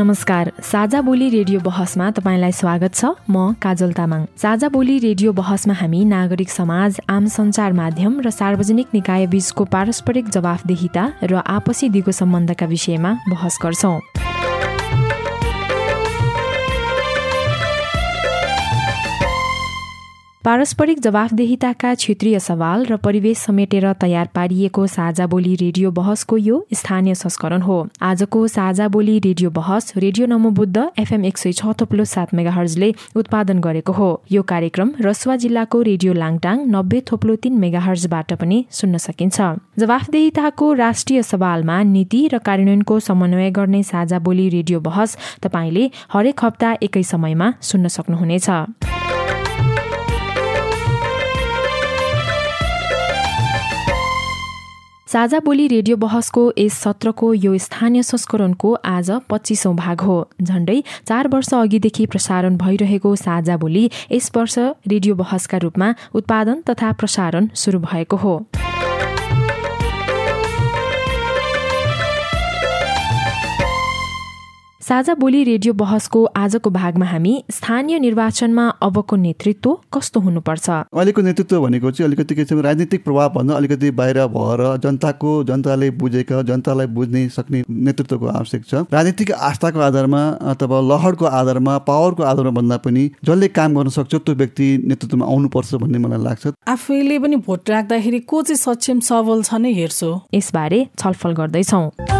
नमस्कार। साझा बोली रेडियो बहसमा तपाईँलाई स्वागत छ। म काजल तामाङ। साझा बोली रेडियो बहसमा हामी नागरिक समाज आम सञ्चार माध्यम र सार्वजनिक निकाय बीचको पारस्परिक जवाफदेहिता र आपसी दिगो सम्बन्धका विषयमा बहस गर्छौं। पारस्परिक जवाफदेहिताका क्षेत्रीय सवाल र परिवेश समेटेर तयार पारिएको साझा बोली रेडियो बहसको यो स्थानीय संस्करण हो। आजको साझा बोली रेडियो बहस रेडियो नमोबुद्ध एफएम एक सय छ थोप्लो सात मेगाहर्जले उत्पादन गरेको हो। यो कार्यक्रम रसुवा जिल्लाको रेडियो लाङटाङ नब्बे थोप्लो तीन मेगाहर्जबाट पनि सुन्न सकिन्छ। जवाफदेहिताको राष्ट्रिय सवालमा नीति र कार्यान्वयनको समन्वय गर्ने साझा बोली रेडियो बहस तपाईँले हरेक हप्ता एकै समयमा सुन्न सक्नुहुनेछ। साझा बोली रेडियो बहसको यस सत्रको यो स्थानीय संस्करणको आज पच्चिसौँ भाग हो। झण्डै चार वर्ष अघिदेखि प्रसारण भइरहेको साझा बोली यस वर्ष रेडियो बहसका रूपमा उत्पादन तथा प्रसारण सुरु भएको हो। साझा बोली रेडियो बहसको आजको भागमा हामी स्थानीय निर्वाचनमा अबको नेतृत्व कस्तो हुनुपर्छ? अहिलेको नेतृत्व भनेको चाहिँ अलिकति के छ राजनीतिक प्रभाव भन्दा अलिकति बाहिर भएर जनताको जनताले बुझेका जनतालाई बुझ्ने सक्ने नेतृत्वको आवश्यक छ। राजनीतिक आस्थाको आधारमा अथवा लहरको आधारमा पावरको आधारमा भन्दा पनि जसले काम गर्न सक्छ त्यो व्यक्ति नेतृत्वमा आउनुपर्छ भन्ने मलाई लाग्छ। आफैले पनि भोट राख्दाखेरि को चाहिँ सक्षम सबल छ नै हेर्छु। यसबारे छलफल गर्दैछौ।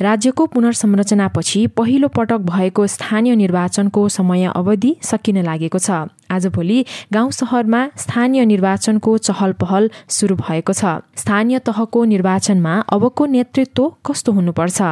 राज्यको पुनर्संरचनापछि पहिलो पटक भएको स्थानीय निर्वाचनको समय अवधि सकिन लागेको छ। आजभोलि गाउँ सहरमा स्थानीय निर्वाचनको चहल पहल सुरु भएको छ। स्थानीय तहको निर्वाचनमा अबको नेतृत्व कस्तो हुनुपर्छ?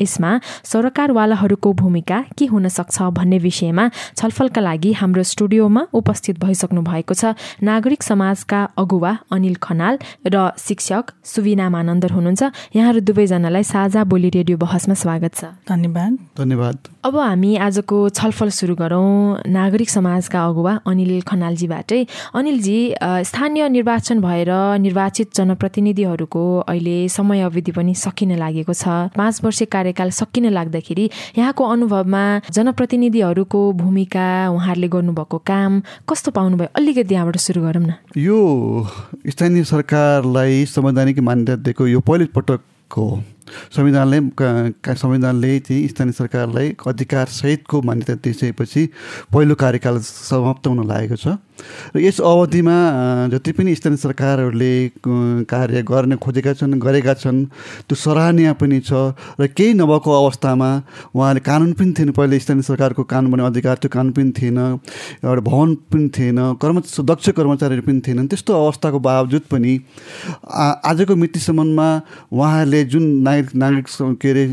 यसमा सरकारवालाहरूको भूमिका के हुन सक्छ भन्ने विषयमा छलफलका लागि हाम्रो स्टुडियोमा उपस्थित भइसक्नु भएको छ। नागरिक समाजका अगुवा अनिल खनाल र शिक्षक सुविना मानन्दर हुनुहुन्छ। यहाँहरू दुवैजनालाई साझा बोली रेडियो बहसमा स्वागत छ। धन्यवाद। धन्यवाद। अब हामी आजको छलफल सुरु गरौँ नागरिक समाजका अगुवा अनिल खनालजीबाटै। अनिलजी स्थानीय निर्वाचन भएर निर्वाचित जनप्रतिनिधिहरूको अहिले समय अवधि पनि सकिन लागेको छ। पाँच वर्ष कार्यकाल सकिन लाग्दाखेरि यहाँको अनुभवमा जनप्रतिनिधिहरूको भूमिका उहाँहरूले गर्नुभएको काम कस्तो पाउनुभयो? अलिकति यहाँबाट सुरु गरौँ न। यो स्थानीय सरकारलाई संवैधानिक मान्यता दिएको यो पहिलो पटक हो संविधानले संविधानले चाहिँ स्थानीय सरकारलाई अधिकार सहितको मान्यता दिइसकेपछि पहिलो कार्यकाल समाप्त हुन लागेको छ। र यस अवधिमा जति पनि स्थानीय सरकारहरूले कार्य गर्न खोजेका छन् गरेका छन् त्यो सराहनीय पनि छ र केही नभएको अवस्थामा उहाँले कानुन पनि थिएन। पहिले स्थानीय सरकारको कानुन बन्ने अधिकार त्यो कानुन पनि थिएन एउटा भवन पनि थिएन कर्म दक्ष कर्मचारीहरू पनि थिएनन्। त्यस्तो अवस्थाको बावजुद पनि आजको मितिसम्ममा उहाँहरूले जुन नागरिक नागरिक के अरे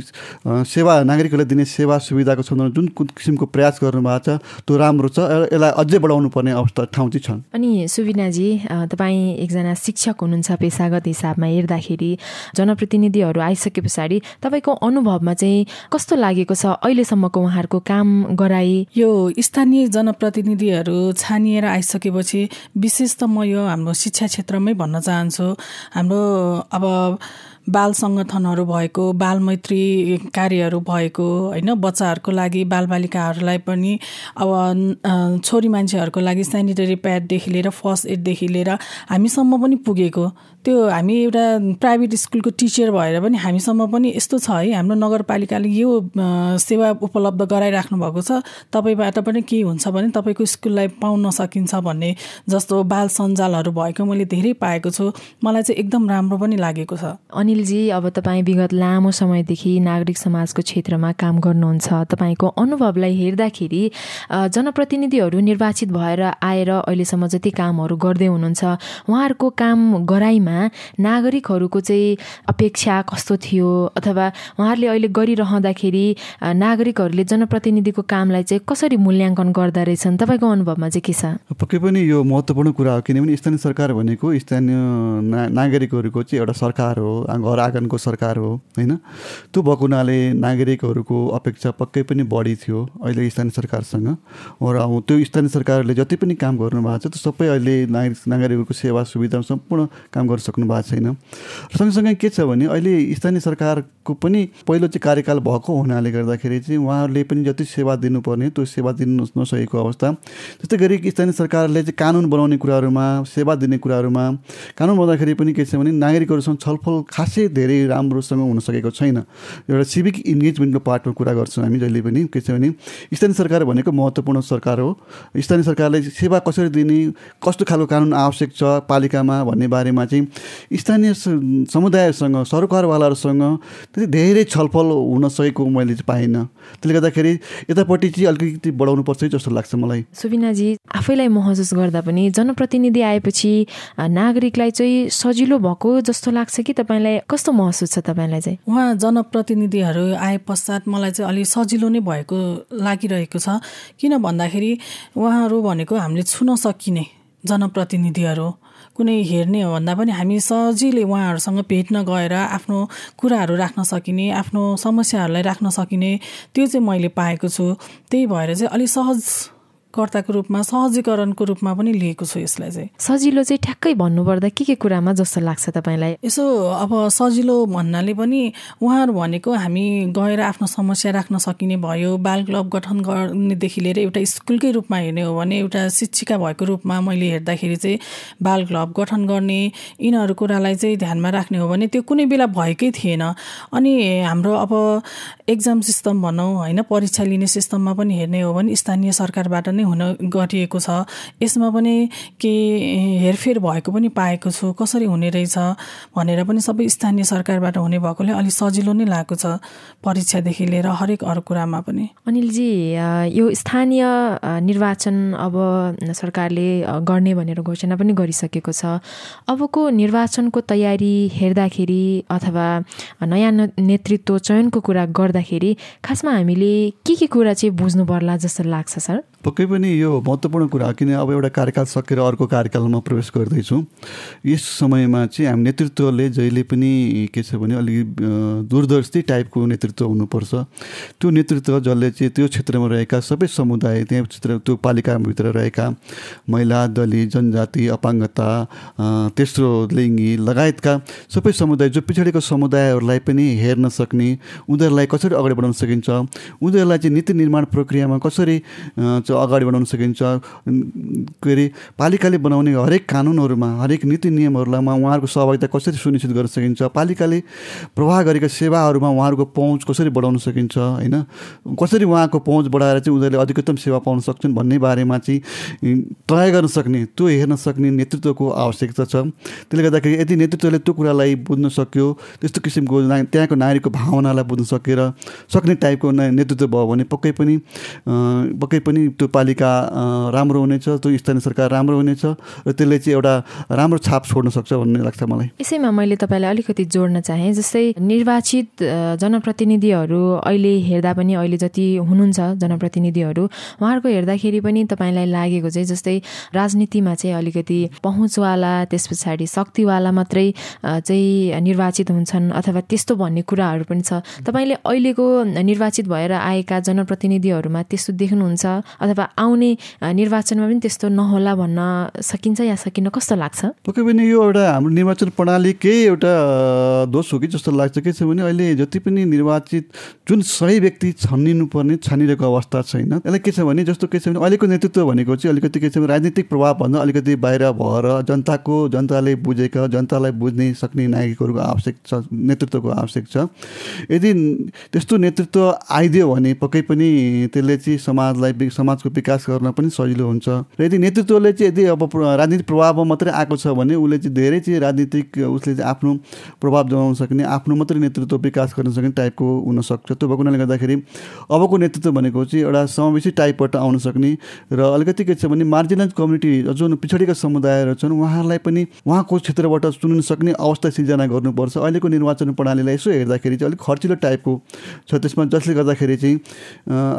सेवा नागरिकहरूलाई दिने सेवा सुविधाको सन्दर्भमा जुन किसिमको प्रयास गर्नुभएको छ त्यो राम्रो छ। यसलाई अझै बढाउनु पर्ने अवस्था ठाउँ चाहिँ छन्। अनि सुविनाजी तपाईँ एकजना शिक्षक हुनुहुन्छ पेसागत हिसाबमा हेर्दाखेरि जनप्रतिनिधिहरू आइसके पछाडि तपाईँको अनुभवमा चाहिँ कस्तो लागेको छ? अहिलेसम्मको उहाँहरूको काम गराए यो स्थानीय जनप्रतिनिधिहरू छानिएर आइसकेपछि विशेष त म यो हाम्रो शिक्षा क्षेत्रमै भन्न चाहन्छु। हाम्रो अब बाल सङ्गठनहरू भएको बाल मैत्री कार्यहरू भएको होइन बच्चाहरूको लागि बालबालिकाहरूलाई पनि अब छोरी मान्छेहरूको लागि सेनिटरी प्याडदेखि लिएर फर्स्ट एडदेखि लिएर हामीसम्म पनि पुगेको। त्यो हामी एउटा प्राइभेट स्कुलको टिचर भएर पनि हामीसम्म पनि यस्तो छ है। हाम्रो नगरपालिकाले यो सेवा उपलब्ध गराइराख्नु भएको छ। तपाईँबाट पनि केही हुन्छ भने तपाईँको स्कुललाई पाउन सकिन्छ भन्ने जस्तो बाल सञ्जालहरू भएको मैले धेरै पाएको छु। मलाई चाहिँ एकदम राम्रो पनि लागेको छ। अनिलजी अब तपाईँ विगत लामो समयदेखि नागरिक समाजको क्षेत्रमा काम गर्नुहुन्छ। तपाईँको अनुभवलाई हेर्दाखेरि जनप्रतिनिधिहरू निर्वाचित भएर आएर अहिलेसम्म जति कामहरू गर्दै हुनुहुन्छ उहाँहरूको काम गराइमा नागरिकहरूको चाहिँ अपेक्षा कस्तो थियो? अथवा उहाँहरूले अहिले गरिरहँदाखेरि नागरिकहरूले जनप्रतिनिधिको कामलाई चाहिँ कसरी मूल्याङ्कन गर्दा रहेछन्? तपाईँको अनुभवमा चाहिँ के छ? पक्कै पनि यो महत्त्वपूर्ण कुरा हो किनभने स्थानीय सरकार भनेको स्थानीय ना नागरिकहरूको चाहिँ एउटा सरकार हो घर आँगनको सरकार हो होइन? त्यो भएको हुनाले नागरिकहरूको अपेक्षा पक्कै पनि बढी थियो अहिले स्थानीय सरकारसँग। र त्यो स्थानीय सरकारले जति पनि काम गर्नुभएको छ त्यो सबै अहिले नागरिक नागरिकहरूको सेवा सुविधा सम्पूर्ण काम गर्नु सक्नु भएको छैन। सँगसँगै के छ भने अहिले स्थानीय सरकारको पनि पहिलो चाहिँ कार्यकाल भएको हुनाले गर्दाखेरि चाहिँ उहाँहरूले पनि जति सेवा दिनुपर्ने त्यो सेवा दिनु नसकेको अवस्था। त्यस्तै गरी स्थानीय सरकारले चाहिँ कानुन बनाउने कुराहरूमा सेवा दिने कुराहरूमा कानुन बनाउँदाखेरि पनि के छ भने नागरिकहरूसँग छलफल खासै धेरै राम्रोसँग हुन सकेको छैन। एउटा सिभिक इन्गेजमेन्टको पार्टमा कुरा गर्छौँ हामी जहिले पनि। के छ भने स्थानीय सरकार भनेको महत्त्वपूर्ण सरकार हो। स्थानीय सरकारले सेवा कसरी दिने कस्तो खालको कानुन आवश्यक छ पालिकामा भन्ने बारेमा चाहिँ स्थानीय समुदायसँग सरकारवालाहरूसँग त्यति धेरै छलफल हुन सकेको मैले चाहिँ पाइनँ। त्यसले गर्दाखेरि यतापट्टि चाहिँ अलिकति बढाउनु पर्छ जस्तो लाग्छ मलाई। सुबिनाजी आफैलाई महसुस गर्दा पनि जनप्रतिनिधि आएपछि नागरिकलाई चाहिँ सजिलो भएको जस्तो लाग्छ कि तपाईँलाई? कस्तो महसुस छ तपाईँलाई चाहिँ? उहाँ जनप्रतिनिधिहरू आए पश्चात मलाई चाहिँ अलिक सजिलो नै भएको लागिरहेको छ। किन भन्दाखेरि उहाँहरू भनेको हामीले छुन सकिने जनप्रतिनिधिहरू। कुनै हेर्ने हो भन्दा पनि हामी सजिलै उहाँहरूसँग भेट्न गएर आफ्नो कुराहरू राख्न सकिने आफ्नो समस्याहरूलाई राख्न सकिने त्यो चाहिँ मैले पाएको छु। त्यही भएर चाहिँ अलिक सहज कर्ताको रूपमा सहजीकरणको रूपमा पनि लिएको छु यसलाई चाहिँ। सजिलो चाहिँ ठ्याक्कै भन्नुपर्दा के के कुरामा जस्तो लाग्छ तपाईँलाई? यसो अब सजिलो भन्नाले पनि उहाँहरू भनेको हामी गएर आफ्नो समस्या राख्न सकिने भयो बाल क्लब गठन गर्नेदेखि लिएर एउटा स्कुलकै रूपमा हेर्ने हो भने एउटा शिक्षिका भएको रूपमा मैले हेर्दाखेरि चाहिँ बाल क्लब गठन गर्ने यिनीहरू कुरालाई चाहिँ ध्यानमा राख्ने हो भने त्यो कुनै बेला भएकै थिएन। अनि हाम्रो अब एक्जाम सिस्टम भनौँ होइन परीक्षा लिने सिस्टममा पनि हेर्ने हो भने स्थानीय सरकारबाट नै हुन गरिएको छ। यसमा पनि के हेरफेर भएको पनि पाएको छु। कसरी हुने रहेछ भनेर पनि सबै स्थानीय सरकारबाट हुने भएकोले अलिक सजिलो नै लागेको छ परीक्षादेखि लिएर हरेक अरू कुरामा पनि। अनिलजी यो स्थानीय निर्वाचन अब सरकारले गर्ने भनेर घोषणा पनि गरिसकेको छ। अबको निर्वाचनको तयारी हेर्दाखेरि अथवा नयाँ नेतृत्व चयनको कुरा गर्दाखेरि खासमा हामीले के के कुरा चाहिँ बुझ्नु पर्ला जस्तो लाग्छ सर? पक्कै पनि यो महत्त्वपूर्ण कुरा किन अब एउटा कार्यकाल सकेर अर्को कार्यकालमा प्रवेश गर्दैछौँ। यस समयमा चाहिँ हामी नेतृत्वले जहिले पनि के छ भने अलिक दूरदर्शी टाइपको नेतृत्व हुनुपर्छ। त्यो नेतृत्व जसले चाहिँ त्यो क्षेत्रमा रहेका सबै समुदाय त्यहाँ क्षेत्र त्यो पालिकाभित्र रहेका महिला दलित जनजाति अपाङ्गता तेस्रो लिङ्गी लगायतका सबै समुदाय जो पछाडिको समुदायहरूलाई पनि हेर्न सक्ने उनीहरूलाई कसरी अगाडि बढाउन सकिन्छ उनीहरूलाई चाहिँ नीति निर्माण प्रक्रियामा कसरी अगाडि बढाउन सकिन्छ। के अरे पालिकाले बनाउने हरेक कानुनहरूमा हरेक नीति नियमहरूलाईमा उहाँहरूको सहभागिता कसरी सुनिश्चित गर्न सकिन्छ? पालिकाले प्रवाह गरेका सेवाहरूमा उहाँहरूको पहुँच कसरी बढाउन सकिन्छ होइन? कसरी उहाँको पहुँच बढाएर चाहिँ उनीहरूले अधिकतम सेवा पाउन सक्छन् भन्ने बारेमा चाहिँ तय गर्न सक्ने त्यो हेर्न सक्ने नेतृत्वको आवश्यकता छ। त्यसले गर्दाखेरि यदि नेतृत्वले त्यो कुरालाई बुझ्न सक्यो त्यस्तो किसिमको त्यहाँको नागरिकको भावनालाई बुझ्न सकेर सक्ने टाइपको नेतृत्व भयो भने पक्कै पनि पक्कै पनि त्यो पालिका राम्रो हुनेछ त्यो स्थानीय सरकार राम्रो हुनेछ र त्यसले चाहिँ एउटा राम्रो छाप छोड्न सक्छ भन्ने लाग्छ मलाई। यसैमा मैले तपाईँलाई अलिकति जोड्न चाहेँ जस्तै निर्वाचित जनप्रतिनिधिहरू अहिले हेर्दा पनि अहिले जति हुनुहुन्छ जनप्रतिनिधिहरू उहाँहरूको हेर्दाखेरि पनि तपाईँलाई लागेको चाहिँ जस्तै राजनीतिमा चाहिँ अलिकति पहुँचवाला त्यस पछाडि शक्तिवाला मात्रै चाहिँ निर्वाचित हुन्छन् अथवा त्यस्तो भन्ने कुराहरू पनि छ। तपाईँले अहिलेको निर्वाचित भएर आएका जनप्रतिनिधिहरूमा त्यस्तो देख्नुहुन्छ अथवा आउने निर्वाचनमा पनि त्यस्तो नहोला भन्न सकिन्छ या सकिन्न कस्तो लाग्छ? पक्कै पनि यो एउटा हाम्रो निर्वाचन प्रणालीकै एउटा दोष हो कि जस्तो लाग्छ के छ भने अहिले जति पनि निर्वाचित जुन सही व्यक्ति छानिनु पर्ने छानिरहेको अवस्था छैन यसलाई के छ भने जस्तो के छ भने अहिलेको नेतृत्व भनेको चाहिँ अलिकति के छ भने राजनीतिक प्रभावभन्दा अलिकति बाहिर भएर जनताको जनताले बुझेका जनतालाई बुझ्ने सक्ने नागरिकहरूको आवश्यक छ नेतृत्वको आवश्यक छ। यदि त्यस्तो नेतृत्व आइदियो भने पक्कै पनि त्यसले चाहिँ समाजलाई समाजको विकास गर्न पनि सजिलो हुन्छ। र यदि नेतृत्वले चाहिँ यदि अब राजनीतिक प्रभावमा मात्रै आएको छ भने उसले चाहिँ धेरै चाहिँ राजनीतिक उसले चाहिँ आफ्नो प्रभाव जमाउन सक्ने आफ्नो मात्रै नेतृत्व विकास गर्न सक्ने टाइपको हुनसक्छ। त्यो भएको हुनाले गर्दाखेरि अबको नेतृत्व भनेको चाहिँ एउटा समावेशी टाइपबाट आउन सक्ने र अलिकति के छ भने मार्जिनलाइज कम्युनिटी जुन पछाडिका समुदायहरू छन् उहाँहरूलाई पनि उहाँको क्षेत्रबाट चुनिन सक्ने अवस्था सिर्जना गर्नुपर्छ। अहिलेको निर्वाचन प्रणालीलाई यसो हेर्दाखेरि चाहिँ अलिक खर्चिलो टाइपको छ। त्यसमा जसले गर्दाखेरि चाहिँ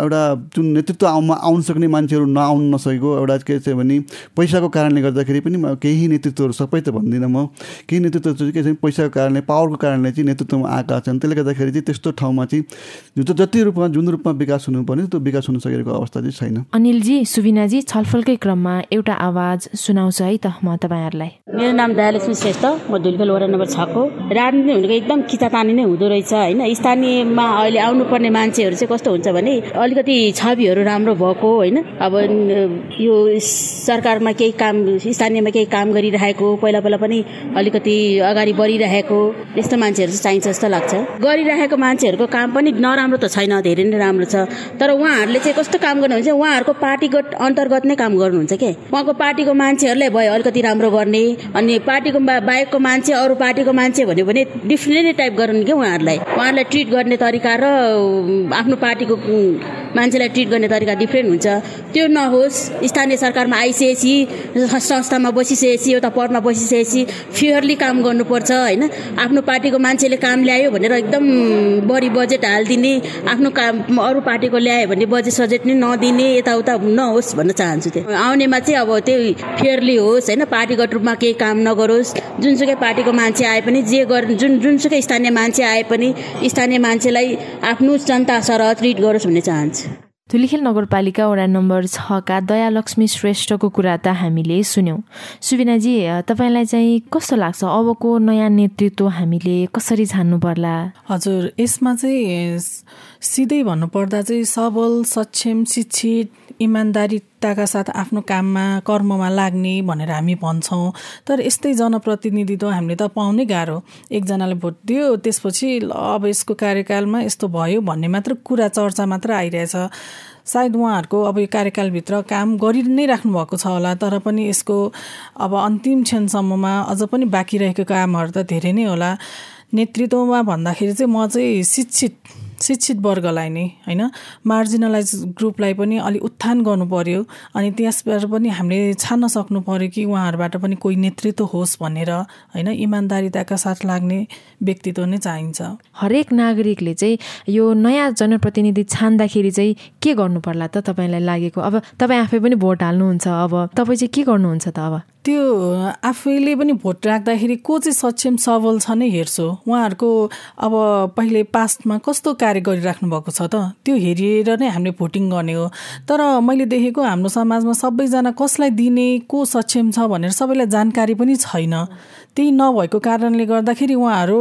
एउटा जुन नेतृत्व आउमा आउन सक्ने मान्छेहरू नआउन नसकेको एउटा के छ भने पैसाको कारणले गर्दाखेरि पनि केही नेतृत्वहरू सबै त भन्दिनँ म। केही नेतृत्व चाहिँ के छ पैसाको कारणले पावरको कारणले चाहिँ नेतृत्वमा आएका छन्। त्यसले गर्दाखेरि चाहिँ त्यस्तो ठाउँमा चाहिँ जति रूपमा जुन रूपमा विकास हुनुपर्ने त्यो विकास हुन सकेको अवस्था चाहिँ छैन। अनिलजी सुविनाजी छलफलकै क्रममा एउटा आवाज सुनाउँछु है त म तपाईँहरूलाई। मेरो नाम दयालक्ष्मी श्रेष्ठ म धुलिखेल वडा नम्बर छको राजनीति भनेको एकदम किचातानी नै हुँदो रहेछ होइन? स्थानीयमा अहिले आउनुपर्ने मान्छेहरू चाहिँ कस्तो हुन्छ भने अलिकति छविहरू राम्रो भएको होइन? अब यो सरकारमा केही काम स्थानीयमा केही काम गरिरहेको पहिला पहिला पनि अलिकति अगाडि बढिरहेको यस्तो मान्छेहरू चाहिँ चाहिन्छ जस्तो लाग्छ। गरिरहेको मान्छेहरूको काम पनि नराम्रो त छैन धेरै नै राम्रो छ। तर उहाँहरूले चाहिँ कस्तो काम गर्नुहुन्छ उहाँहरूको पार्टीगत अन्तर्गत नै काम गर्नुहुन्छ के? उहाँको पार्टीको मान्छेहरूलाई भयो अलिकति राम्रो गर्ने अनि पार्टीको बाहेकको मान्छे अरू पार्टीको मान्छे भन्यो भने डिफ्रेन्टली टाइप गर्नु क्या उहाँहरूलाई? उहाँहरूलाई ट्रिट गर्ने तरिका र आफ्नो पार्टीको मान्छेलाई ट्रिट गर्ने तरिका डिफ्रेन्ट हुन्छ। त्यो नहोस् स्थानीय सरकारमा आइसकेपछि संस्थामा बसिसकेपछि एउटा पदमा बसिसकेपछि फेयरली काम गर्नुपर्छ होइन? आफ्नो पार्टीको मान्छेले काम ल्यायो भनेर एकदम बढी बजेट हालिदिने आफ्नो काम अरू पार्टीको ल्यायो भने बजेट सजेट नै नदिने यताउता नहोस् भन्न चाहन्छु त्यो। आउनेमा चाहिँ अब त्यही फेयरली होस् होइन? पार्टीगत रूपमा केही काम नगरोस्। जुनसुकै पार्टीको मान्छे आए पनि जे गर जुन जुनसुकै स्थानीय मान्छे आए पनि स्थानीय मान्छेलाई आफ्नो जनता सरह ट्रिट गरोस् भन्ने चाहन्छु। धुलिखेल नगरपालिका वडा नम्बर छका दयालक्ष्मी श्रेष्ठको कुरा त हामीले सुन्यौँ सुविनाजी तपाईँलाई चाहिँ कस्तो लाग्छ अबको नयाँ नेतृत्व हामीले कसरी छान्नु पर्ला हजुर यसमा चाहिँ सिधै भन्नुपर्दा चाहिँ सबल सक्षम शिक्षित इमान्दारिताका साथ आफ्नो काममा कर्ममा लाग्ने भनेर हामी भन्छौँ। तर यस्तै जनप्रतिनिधित्व हामीले त पाउनै गाह्रो। एकजनाले भोट दियो त्यसपछि ल अब यसको कार्यकालमा यस्तो भयो भन्ने मात्र कुरा चर्चा मात्र आइरहेछ। सायद उहाँहरूको अब यो कार्यकालभित्र काम गरि नै राख्नुभएको छ होला तर पनि यसको अब अन्तिम क्षणसम्ममा अझ पनि बाँकी रहेको कामहरू त धेरै नै होला। नेतृत्वमा भन्दाखेरि चाहिँ म चाहिँ शिक्षित शिक्षित वर्गलाई नै होइन? मार्जिनलाइज ग्रुपलाई पनि अलिक उत्थान गर्नु पर्यो अनि त्यसबाट पनि हामीले छान्न सक्नु पर्यो कि उहाँहरूबाट पनि कोही नेतृत्व होस् भनेर होइन? इमान्दारिताका साथ लाग्ने व्यक्तित्व नै चाहिन्छ। हरेक नागरिकले चाहिँ यो नयाँ जनप्रतिनिधि छान्दाखेरि चाहिँ के गर्नु पर्ला त तपाईँलाई लागेको? अब तपाईँ आफै पनि भोट हाल्नुहुन्छ अब तपाईँ चाहिँ के गर्नुहुन्छ त अब? त्यो आफैले पनि भोट राख्दाखेरि को चाहिँ सक्षम सबल छ नै हेर्छु। उहाँहरूको अब पहिले पास्टमा कस्तो कार्य गरिराख्नु भएको छ त? त्यो हेरेर नै हामीले भोटिङ गर्ने हो। तर मैले देखेको हाम्रो समाजमा सबैजना कसलाई दिने को सक्षम छ भनेर सबैलाई जानकारी पनि छैन। त्यही नभएको कारणले गर्दाखेरि उहाँहरू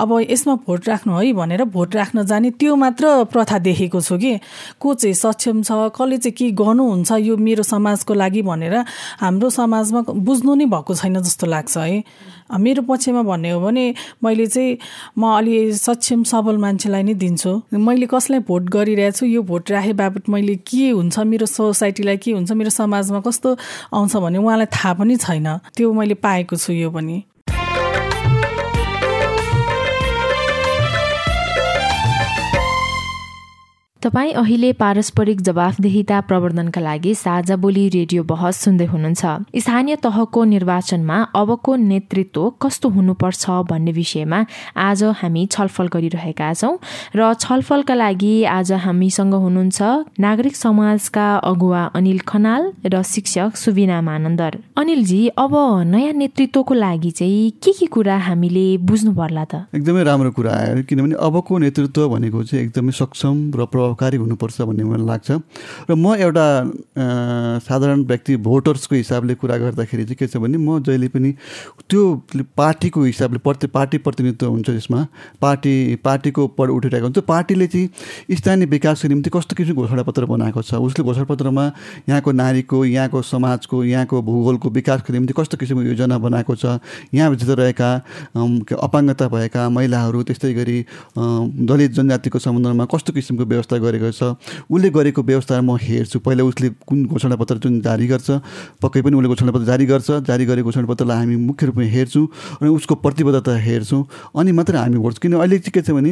अब यसमा भोट राख्नु है भनेर भोट राख्न जाने त्यो मात्र प्रथा देखेको छु कि। को चाहिँ सक्षम छ कसले चाहिँ के गर्नुहुन्छ यो मेरो समाजको लागि भनेर हाम्रो समाजमा बुझ्नु नै भएको छैन जस्तो लाग्छ है। मेरो पक्षमा भन्ने हो भने मैले चाहिँ म अलि सक्षम सबल मान्छेलाई नै दिन्छु। मैले कसलाई भोट गरिरहेछु यो भोट राखे बापत मैले के हुन्छ मेरो सोसाइटीलाई के हुन्छ मेरो समाजमा कस्तो आउँछ भने उहाँलाई थाहा पनि छैन। त्यो मैले पाएको छु यो पनि। तपाईँ अहिले पारस्परिक जवाफदेहिता प्रवर्धनका लागि साझा बोली रेडियो बहस सुन्दै हुनुहुन्छ। स्थानीय तहको निर्वाचनमा अबको नेतृत्व कस्तो हुनुपर्छ भन्ने विषयमा आज हामी छलफल गरिरहेका छौँ र छलफलका लागि आज हामीसँग हुनुहुन्छ नागरिक समाजका अगुवा अनिल खनाल र शिक्षक सुविना मानन्दर। अनिलजी अब नयाँ नेतृत्वको लागि चाहिँ के के कुरा हामीले बुझ्नु पर्ला त? एकदमै राम्रो कुरा आयो किनभने अबको नेतृत्व भनेको चाहिँ एकदमै सक्षम र प्रभावकारी हुनुपर्छ भन्ने मलाई लाग्छ। र म एउटा साधारण व्यक्ति भोटर्सको हिसाबले कुरा गर्दाखेरि चाहिँ के छ भने म जहिले पनि त्यो पार्टीको हिसाबले प्रति पार्टी प्रतिनिधित्व हुन्छ यसमा पार्टी पार्टीको पढ उठिरहेको हुन्छ। पार्टीले चाहिँ स्थानीय विकासको निम्ति कस्तो किसिमको घोषणापत्र बनाएको छ? उसले घोषणापत्रमा यहाँको नारीको यहाँको समाजको यहाँको भूगोलको विकासको निम्ति कस्तो किसिमको योजना बनाएको छ? यहाँभित्र रहेका अपाङ्गता भएका महिलाहरू त्यस्तै गरी दलित जनजातिको सम्बन्धमा कस्तो किसिमको व्यवस्था गरेको छ। उसले गरेको व्यवस्था म हेर्छु। पहिला उसले कुन घोषणापत्र जुन जारी गर्छ पक्कै पनि उसले घोषणापत्र जारी गर्छ। जारी गरेको घोषणापत्रलाई हामी मुख्य रूपमा हेर्छौँ र उसको प्रतिबद्धता हेर्छौँ अनि मात्रै हामी भोट्छौँ किन अहिले चाहिँ के छ भने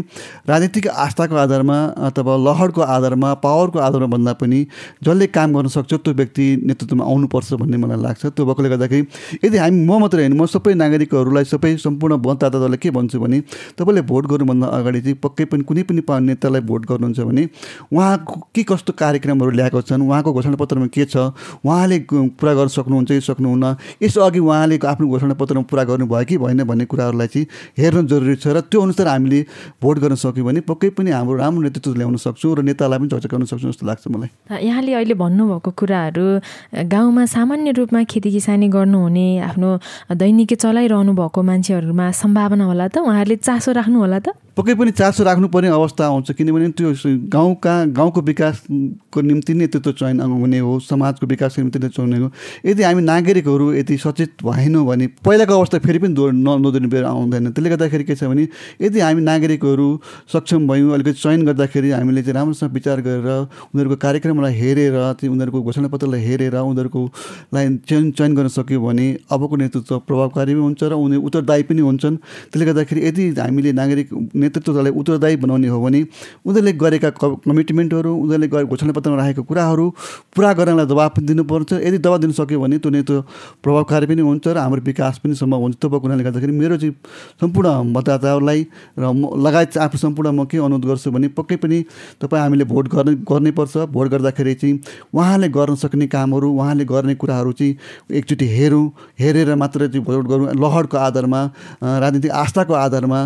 राजनीतिक आस्थाको आधारमा अथवा लहरको आधारमा पावरको आधारमा भन्दा पनि जसले काम गर्न सक्छ त्यो व्यक्ति नेतृत्वमा आउनुपर्छ भन्ने मलाई लाग्छ। त्यो भएकोले गर्दाखेरि यदि हामी म मात्रै होइन म सबै नागरिकहरूलाई सबै सम्पूर्ण मतदातालाई के भन्छु भने तपाईँले भोट गर्नुभन्दा अगाडि चाहिँ पक्कै पनि कुनै पनि नेतालाई भोट गर्नुहुन्छ भने उहाँको के कस्तो कार्यक्रमहरू ल्याएको छन्? उहाँको घोषणापत्रमा के छ? उहाँले पुरा गर्न सक्नुहुन्छ कि सक्नुहुन्न? यसो अघि उहाँले आफ्नो घोषणापत्रमा पुरा गर्नुभयो कि भएन भन्ने कुराहरूलाई चाहिँ हेर्न जरुरी छ र त्यो अनुसार हामीले भोट गर्न सक्यौँ भने पक्कै पनि हाम्रो राम्रो नेतृत्व ल्याउन सक्छौँ र नेतालाई पनि झचकाउन सक्छौँ जस्तो लाग्छ मलाई। यहाँले अहिले भन्नुभएको कुराहरू गाउँमा सामान्य रूपमा खेती किसानी गर्नुहुने आफ्नो दैनिकी चलाइरहनु भएको मान्छेहरूमा सम्भावना होला त? उहाँहरूले चासो राख्नु होला त? पक्कै पनि चासो राख्नुपर्ने अवस्था आउँछ किनभने त्यो गाउँका गाउँको विकासको निम्ति नेतृत्व चयन हुने हो समाजको विकासको निम्ति नै चयन हो। यदि हामी नागरिकहरू यदि सचेत भएनौँ भने पहिलाको अवस्था फेरि पनि नदोर्ने बेर आउँदैन। त्यसले गर्दाखेरि के छ भने यदि हामी नागरिकहरू सक्षम भयौँ अलिकति चयन गर्दाखेरि हामीले चाहिँ राम्रोसँग विचार गरेर उनीहरूको कार्यक्रमलाई हेरेर त्यो उनीहरूको घोषणापत्रलाई हेरेर उनीहरूकोलाई चयन चयन गर्न सक्यो भने अबको नेतृत्व प्रभावकारी पनि हुन्छ र उनीहरू उत्तरदायी पनि हुन्छन्। त्यसले गर्दाखेरि यदि हामीले नागरिक नेतृत्वलाई उत्तरदायी बनाउने हो भने उनीहरूले गरेका कमिटमेन्टहरू उनीहरूले घोषणापत्रमा राखेको कुराहरू पुरा गर्नलाई दबाब पनि दिनुपर्छ। यदि दबाब दिन सक्यो भने त्यो नेतृत्व प्रभावकारी पनि हुन्छ र हाम्रो विकास पनि सम्भव हुन्छ। भएको हुनाले गर्दाखेरि मेरो चाहिँ सम्पूर्ण मतदाताहरूलाई र म लगायत आफू सम्पूर्ण म के अनुरोध गर्छु भने पक्कै पनि तपाईँ हामीले भोट गर्ने गर्नैपर्छ। भोट गर्दाखेरि चाहिँ उहाँले गर्न सक्ने कामहरू उहाँले गर्ने कुराहरू चाहिँ एकचोटि हेरौँ हेरेर मात्र चाहिँ भोट गरौँ। लहरको आधारमा राजनीतिक आस्थाको आधारमा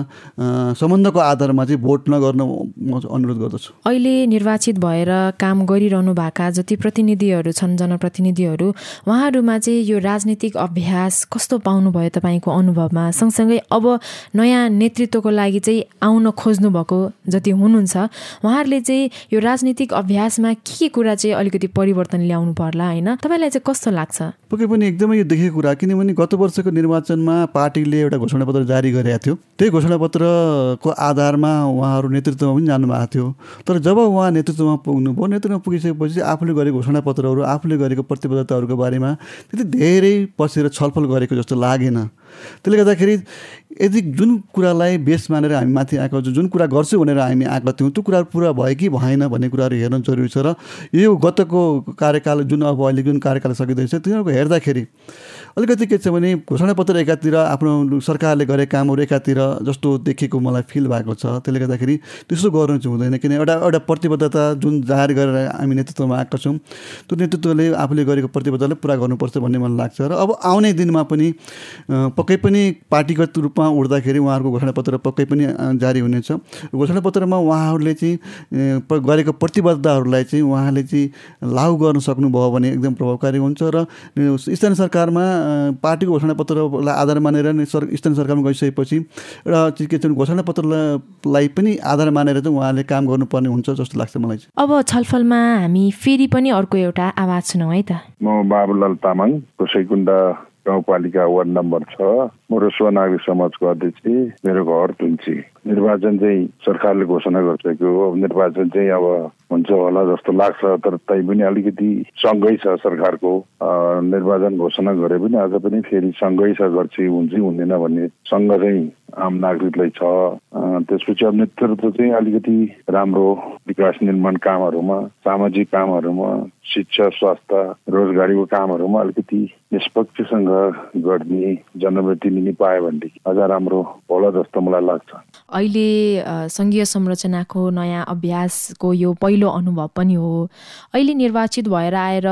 सम्बन्ध को आधारमा चाहिँ भोट नगर्न म अनुरोध गर्दछु। अहिले निर्वाचित भएर काम गरिरहनु भएका जति प्रतिनिधिहरू छन् जनप्रतिनिधिहरू उहाँहरूमा चाहिँ यो राजनीतिक अभ्यास कस्तो पाउनुभयो तपाईँको अनुभवमा? सँगसँगै अब नयाँ नेतृत्वको लागि चाहिँ आउन खोज्नु भएको जति हुनुहुन्छ उहाँहरूले चाहिँ यो राजनीतिक अभ्यासमा के के कुरा चाहिँ अलिकति परिवर्तन ल्याउनु पर्ला होइन? तपाईँलाई चाहिँ कस्तो लाग्छ? पक्कै पनि एकदमै यो देखेको कुरा किनभने गत वर्षको निर्वाचनमा पार्टीले एउटा घोषणापत्र जारी गरेका थियो। त्यही घोषणापत्रको आधारमा उहाँहरू नेतृत्वमा पनि जानुभएको थियो। तर जब उहाँ नेतृत्वमा पुग्नुभयो नेतृत्वमा पुगिसकेपछि आफूले गरेको घोषणापत्रहरू आफूले गरेको प्रतिबद्धताहरूको बारेमा त्यति धेरै पसेर छलफल गरेको जस्तो लागेन। त्यसले गर्दाखेरि यदि जुन कुरालाई बेस मानेर हामी माथि आएको जुन कुरा गर्छु भनेर हामी आएका थियौँ त्यो कुराहरू पुरा भयो कि भएन भन्ने कुराहरू हेर्न जरुरी छ र यो गतको कार्यकाल जुन अब अहिले जुन कार्यकाल सकिँदैछ तिनीहरूको हेर्दाखेरि अलिकति के छ भने घोषणापत्र एकातिर आफ्नो सरकारले गरेका कामहरू एकातिर जस्तो देखेको मलाई फिल भएको छ। त्यसले गर्दाखेरि त्यस्तो गर्नु चाहिँ हुँदैन किन एउटा एउटा प्रतिबद्धता जुन जाहेर गरेर हामी नेतृत्वमा आएका छौँ त्यो नेतृत्वले आफूले गरेको प्रतिबद्धतालाई पुरा गर्नुपर्छ भन्ने मलाई लाग्छ। र अब आउने दिनमा पनि पक्कै पनि पार्टीगत रूपमा उठ्दाखेरि उहाँहरूको घोषणापत्र पक्कै पनि जारी हुनेछ। घोषणापत्रमा उहाँहरूले चाहिँ गरेको प्रतिबद्धताहरूलाई चाहिँ उहाँले चाहिँ लागु गर्न सक्नुभयो भने एकदम प्रभावकारी हुन्छ र स्थानीय सरकारमा पार्टीको घोषणापत्रलाई आधार मानेर नै सर स्थानीय सरकारमा गइसकेपछि र के छ घोषणापत्रलाई पनि आधार मानेर चाहिँ उहाँले काम गर्नुपर्ने हुन्छ जस्तो लाग्छ मलाई चाहिँ। अब छलफलमा हामी फेरि पनि अर्को एउटा आवाज सुनौँ है त। म बाबुलाल तामाङ कसैकुण्ड गाउँपालिका वार्ड नम्बर छ म रसुवा नागरिक समाजको अध्यक्ष मेरो घर तुन्ची निर्वाचन चाहिँ सरकारले घोषणा गरिसक्यो अब निर्वाचन चाहिँ अब हुन्छ होला जस्तो लाग्छ तर तै पनि अलिकति सँगै छ सरकारको। निर्वाचन घोषणा गरे पनि आज पनि फेरि सँगै छ गर्छ हुन्छ हुँदैन भन्ने सङ्घ चाहिँ आम नागरिकलाई छ। त्यसपछि अब नेतृत्व चाहिँ अलिकति राम्रो विकास निर्माण कामहरूमा सामाजिक कामहरूमा शिक्षा स्वास्थ्य रोजगारीको कामहरूमा अलिकति निष्पक्षसँग गर्ने जनप्रतिनिधि पायो भनेदेखि अझ राम्रो होला जस्तो मलाई लाग्छ। अहिले सङ्घीय संरचनाको नयाँ अभ्यासको यो पहिलो अनुभव पनि हो। अहिले निर्वाचित भएर आएर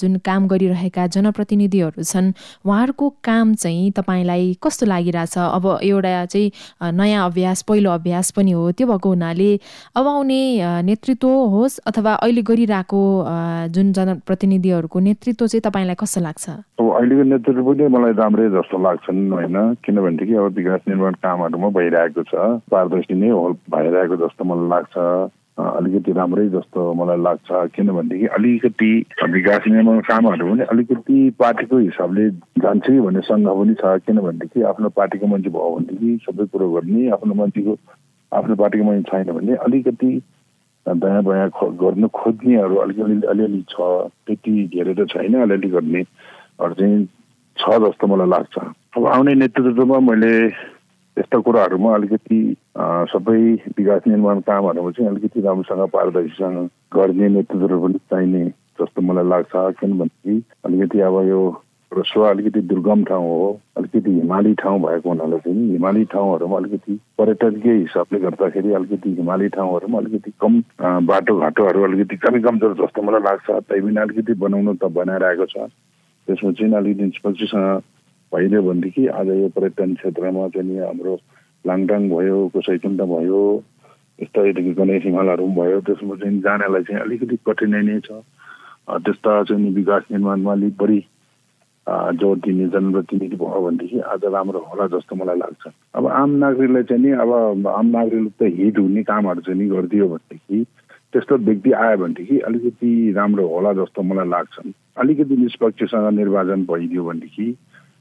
जुन काम गरिरहेका जनप्रतिनिधिहरू छन् उहाँहरूको काम चाहिँ तपाईँलाई कस्तो लागिरहेछ? अब एउटा चाहिँ नयाँ अभ्यास पहिलो अभ्यास पनि हो त्यो भएको हुनाले अब आउने नेतृत्व होस् अथवा अहिले गरिरहेको जुन जनप्रतिनिधिहरूको नेतृत्व चाहिँ तपाईँलाई कस्तो लाग्छ? अब अहिलेको नेतृत्व पनि मलाई राम्रै जस्तो लाग्छन् होइन? किनभनेदेखि अब विकास निर्माण कामहरूमा भइरहेको छ। पारदर्शी नै हो भइरहेको जस्तो मलाई लाग्छ। अलिकति राम्रै जस्तो मलाई लाग्छ। किनभनेदेखि अलिकति विकास निर्माण कामहरू पनि अलिकति पार्टीको हिसाबले जान्छ कि भन्ने सङ्घ पनि छ। किनभनेदेखि आफ्नो पार्टीको मान्छे भयो भनेदेखि सबै कुरो गर्ने आफ्नो मान्छेको आफ्नो पार्टीको मान्छे छैन भने अलिकति दायाँ बायाँ गर्नु खोज्नेहरू अलिकति अलिअलि छ त्यति धेरै त छैन अलिअलि गर्नेहरू चाहिँ छ जस्तो मलाई लाग्छ। अब आउने नेतृत्वमा मैले यस्ता कुराहरूमा अलिकति सबै विकास निर्माण कामहरूमा चाहिँ अलिकति राम्रोसँग पारदर्शीसँग गर्ने नेतृत्वहरू पनि चाहिने जस्तो मलाई लाग्छ। किनभनेदेखि अलिकति अब यो रसुवा अलिकति दुर्गम ठाउँ हो अलिकति हिमाली ठाउँ भएको हुनाले चाहिँ हिमाली ठाउँहरूमा अलिकति पर्यटकीय हिसाबले गर्दाखेरि अलिकति हिमाली ठाउँहरूमा अलिकति कम बाटोघाटोहरू अलिकति कमी कमजोर जस्तो मलाई लाग्छ। तैपनि अलिकति बनाउनु त बनाइरहेको छ। त्यसमा चाहिँ अलिकति निष्पक्षसँग भइदियो भनेदेखि आज यो पर्यटन क्षेत्रमा चाहिँ हाम्रो लाङटाङ भयो कुसैकुण्ड भयो यस्ता गणेश हिमालहरू पनि भयो। त्यसमा चाहिँ जानलाई चाहिँ अलिकति कठिनाइ नै छ। त्यस्ता चाहिँ विकास निर्माणमा अलिक बढी जोड दिने जनप्रतिनिधि भयो भनेदेखि आज राम्रो होला जस्तो मलाई लाग्छ। अब आम नागरिकलाई चाहिँ नि अब आम नागरिकले त हिट हुने कामहरू चाहिँ नि गरिदियो भनेदेखि त्यस्तो व्यक्ति आयो भनेदेखि अलिकति राम्रो होला जस्तो मलाई लाग्छ। अलिकति निष्पक्षसँग निर्वाचन भइदियो भनेदेखि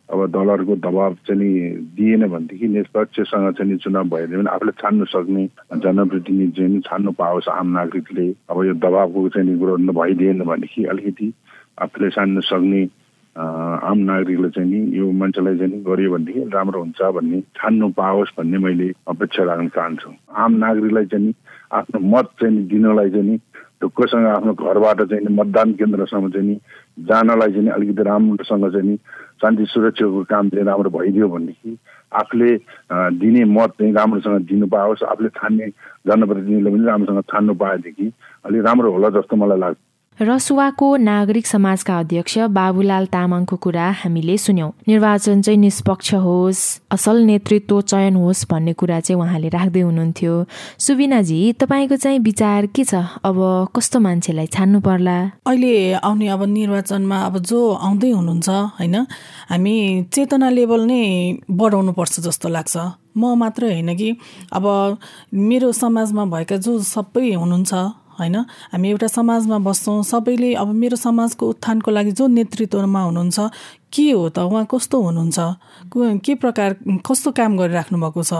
अब दलहरूको दबाब चाहिँ दिएन भनेदेखि निष्पक्षसँग चाहिँ चुनाव भयो भने आफूले छान्नु सक्ने जनप्रतिनिधि चाहिँ छान्नु पाओस् आम नागरिकले। अब यो दबाबको चाहिँ कुरो भइदिएन भनेदेखि अलिकति आफूले छान्नु सक्ने आम नागरिकले चाहिँ नि यो मान्छेलाई चाहिँ गरियो भनेदेखि राम्रो हुन्छ भन्ने छान्नु पाओस् भन्ने मैले अपेक्षा राख्न चाहन्छु। आम नागरिकलाई चाहिँ नि आफ्नो मत चाहिँ दिनलाई चाहिँ नि ढुक्कसँग आफ्नो घरबाट चाहिँ मतदान केन्द्रसम्म चाहिँ नि जानलाई चाहिँ अलिकति राम्रोसँग चाहिँ नि शान्ति सुरक्षाको काम चाहिँ राम्रो भइदियो भनेदेखि आफूले दिने मत चाहिँ राम्रोसँग दिनु पाओस् आफूले छान्ने जनप्रतिनिधिले पनि राम्रोसँग छान्नु पाएदेखि अलिक राम्रो होला जस्तो मलाई लाग्छ। रसुवाको नागरिक समाजका अध्यक्ष बाबुलाल तामाङको कुरा हामीले सुन्यौं। निर्वाचन चाहिँ निष्पक्ष होस् असल नेतृत्व चयन होस् भन्ने कुरा चाहिँ उहाँले राख्दै हुनुहुन्थ्यो। सुविनाजी तपाईँको चाहिँ विचार के छ? अब कस्तो मान्छेलाई छान्नु पर्ला? अहिले आउने अब निर्वाचनमा अब जो आउँदै हुनुहुन्छ होइन हामी चेतना लेभल नै बढाउनु पर्छ जस्तो लाग्छ। म मात्र होइन कि अब मेरो समाजमा भएका जो सबै हुनुहुन्छ होइन? हामी एउटा समाजमा बस्छौँ सबैले अब मेरो समाजको उत्थानको लागि जो नेतृत्वमा हुनुहुन्छ के हो त? उहाँ कस्तो हुनुहुन्छ? के प्रकार कस्तो काम गरिराख्नु भएको छ?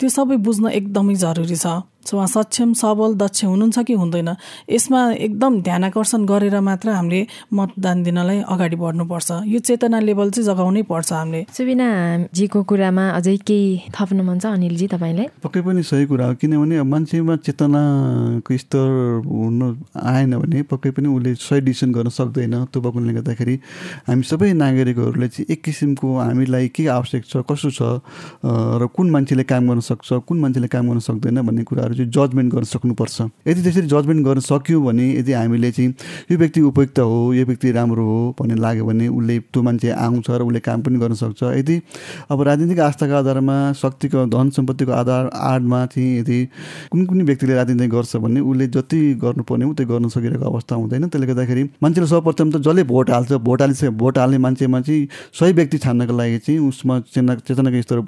त्यो सबै बुझ्न एकदमै जरुरी छ। उहाँ सक्षम सबल दक्ष हुनुहुन्छ कि हुँदैन यसमा एकदम ध्यान आकर्षण गरेर मात्र हामीले मतदान दिनलाई अगाडि बढ्नुपर्छ। यो चेतना लेभल चाहिँ जगाउनै पर्छ हामीले। सुबिनाजीको कुरामा अझै केही थप्नु मन छ अनिलजी तपाईँलाई? पक्कै पनि सही कुरा हो किनभने मान्छेमा चेतनाको स्तर हुनु आएन भने पक्कै पनि उसले सही डिसिसन गर्न सक्दैन। त्यो भएकोले गर्दाखेरि हामी सबै नागरिकहरूले चाहिँ एक किसिमको हामीलाई के आवश्यक छ कसो छ र कुन मान्छेले काम गर्न सक्छ कुन मान्छेले काम गर्न सक्दैन भन्ने कुराहरू चाहिँ जजमेन्ट गर्न सक्नुपर्छ। यदि त्यसरी जजमेन्ट गर्न सक्यो भने यदि हामीले चाहिँ यो व्यक्ति उपयुक्त हो यो व्यक्ति राम्रो हो भन्ने लाग्यो भने उसले त्यो मान्छे आउँछ र उसले काम पनि गर्न सक्छ। यदि अब राजनीतिक आस्थाको आधारमा शक्तिको धन सम्पत्तिको आधार आडमा चाहिँ यदि कुन कुनै व्यक्तिले राजनीति गर्छ भने उसले जति गर्नुपर्ने हो गर्न सकिरहेको अवस्था हुँदैन। त्यसले गर्दाखेरि मान्छेले सर्वप्रथम त जसले भोट हाल्छ भोट हालिसके भोट हाल्ने मान्छेमा चाहिँ सही व्यक्ति छान्नको लागि चाहिँ उसमा चेतना चेतनाको स्तर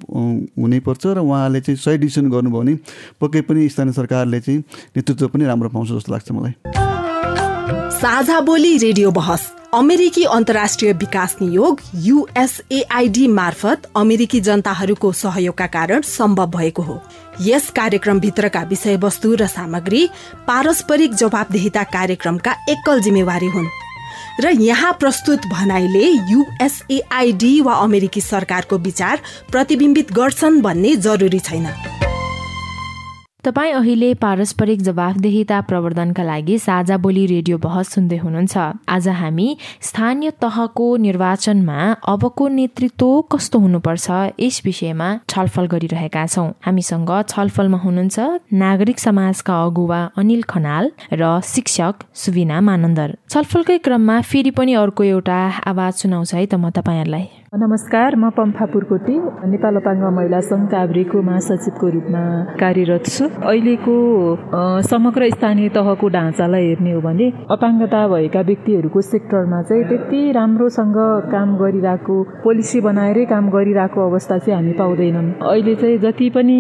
हुनैपर्छ र उहाँले चाहिँ सही डिसिसन गर्नुभयो भने पक्कै पनि स्थानीय सरकारले चाहिँ नेतृत्व पनि राम्रो पाउँछ जस्तो लाग्छ मलाई। साझा बोली रेडियो बहस अमेरिकी अन्तर्राष्ट्रिय विकास नियोग युएसएआईडी मार्फत अमेरिकी जनताहरूको सहयोगका कारण सम्भव भएको हो। यस कार्यक्रमभित्रका विषयवस्तु र सामग्री पारस्परिक जवाबदेहिता कार्यक्रमका एकल जिम्मेवारी हुन्। र यहाँ प्रस्तुत भनाइले युएसएआईडी वा अमेरिकी सरकारको विचार प्रतिबिम्बित गर्छन् भन्ने जरुरी छैन। तपाईँ अहिले पारस्परिक जवाफदेहिता प्रवर्धनका लागि साझा बोली रेडियो बहस सुन्दै हुनुहुन्छ। आज हामी स्थानीय तहको निर्वाचनमा अबको नेतृत्व कस्तो हुनुपर्छ यस विषयमा छलफल गरिरहेका छौँ। हामीसँग छलफलमा हुनुहुन्छ नागरिक समाजका अगुवा अनिल खनाल र शिक्षक सुविना मानन्दर। छलफलकै क्रममा फेरि पनि अर्को एउटा आवाज सुनाउँछ है त म तपाईँहरूलाई। नमस्कार म पम्फा पुर्कोटी नेपाल अपाङ्ग महिला सङ्घ काभ्रेको महासचिवको रूपमा कार्यरत छु। अहिलेको समग्र स्थानीय तहको ढाँचालाई हेर्ने हो भने अपाङ्गता भएका व्यक्तिहरूको सेक्टरमा चाहिँ त्यति राम्रोसँग काम गरिरहेको पोलिसी बनाएरै काम गरिरहेको अवस्था चाहिँ हामी पाउँदैनौँ। अहिले चाहिँ जति पनि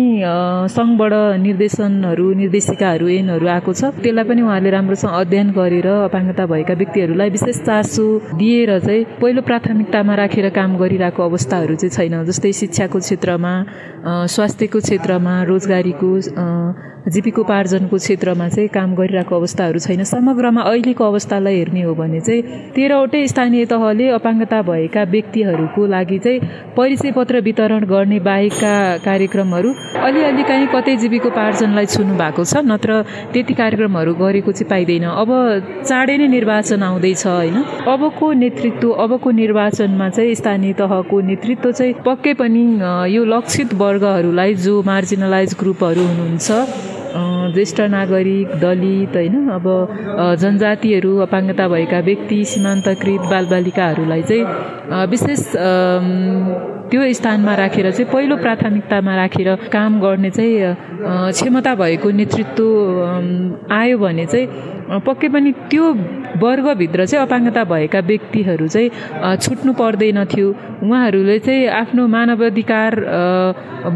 सङ्घबाट निर्देशनहरू निर्देशिकाहरू ऐनहरू आएको छ त्यसलाई पनि उहाँले राम्रोसँग अध्ययन गरेर अपाङ्गता भएका व्यक्तिहरूलाई विशेष चासो दिएर चाहिँ पहिलो प्राथमिकतामा राखेर काम गरिरहेको अवस्थाहरू चाहिँ छैन। जस्तै शिक्षाको क्षेत्रमा स्वास्थ्यको क्षेत्रमा रोजगारीको जीविकोपार्जनको क्षेत्रमा चाहिँ काम गरिरहेको अवस्थाहरू छैन। समग्रमा अहिलेको अवस्थालाई हेर्ने हो भने चाहिँ तेह्रवटै स्थानीय तहले अपाङ्गता भएका व्यक्तिहरूको लागि चाहिँ परिचय पत्र वितरण गर्ने बाहेकका कार्यक्रमहरू अलिअलि काहीँ कतै जीविकोपार्जनलाई छुनु भएको छ नत्र त्यति कार्यक्रमहरू गरेको चाहिँ पाइँदैन। अब चाँडै नै निर्वाचन आउँदैछ होइन? अबको नेतृत्व अबको निर्वाचनमा चाहिँ स्थानीय तहको नेतृत्व चाहिँ पक्कै पनि यो लक्षित वर्गहरूलाई जो मार्जिनलाइज ग्रुपहरू हुनुहुन्छ ज्येष्ठ नागरिक दलित होइन? अब जनजातिहरू अपाङ्गता भएका व्यक्ति सीमान्तकृत बालबालिकाहरूलाई चाहिँ विशेष त्यो स्थानमा राखेर चाहिँ पहिलो प्राथमिकतामा राखेर काम गर्ने चाहिँ क्षमता भएको नेतृत्व आयो भने चाहिँ पक्कै पनि त्यो वर्गभित्र चाहिँ अपाङ्गता भएका व्यक्तिहरू चाहिँ छुट्नु पर्दैन थियो। उहाँहरूले चाहिँ आफ्नो मानवाधिकार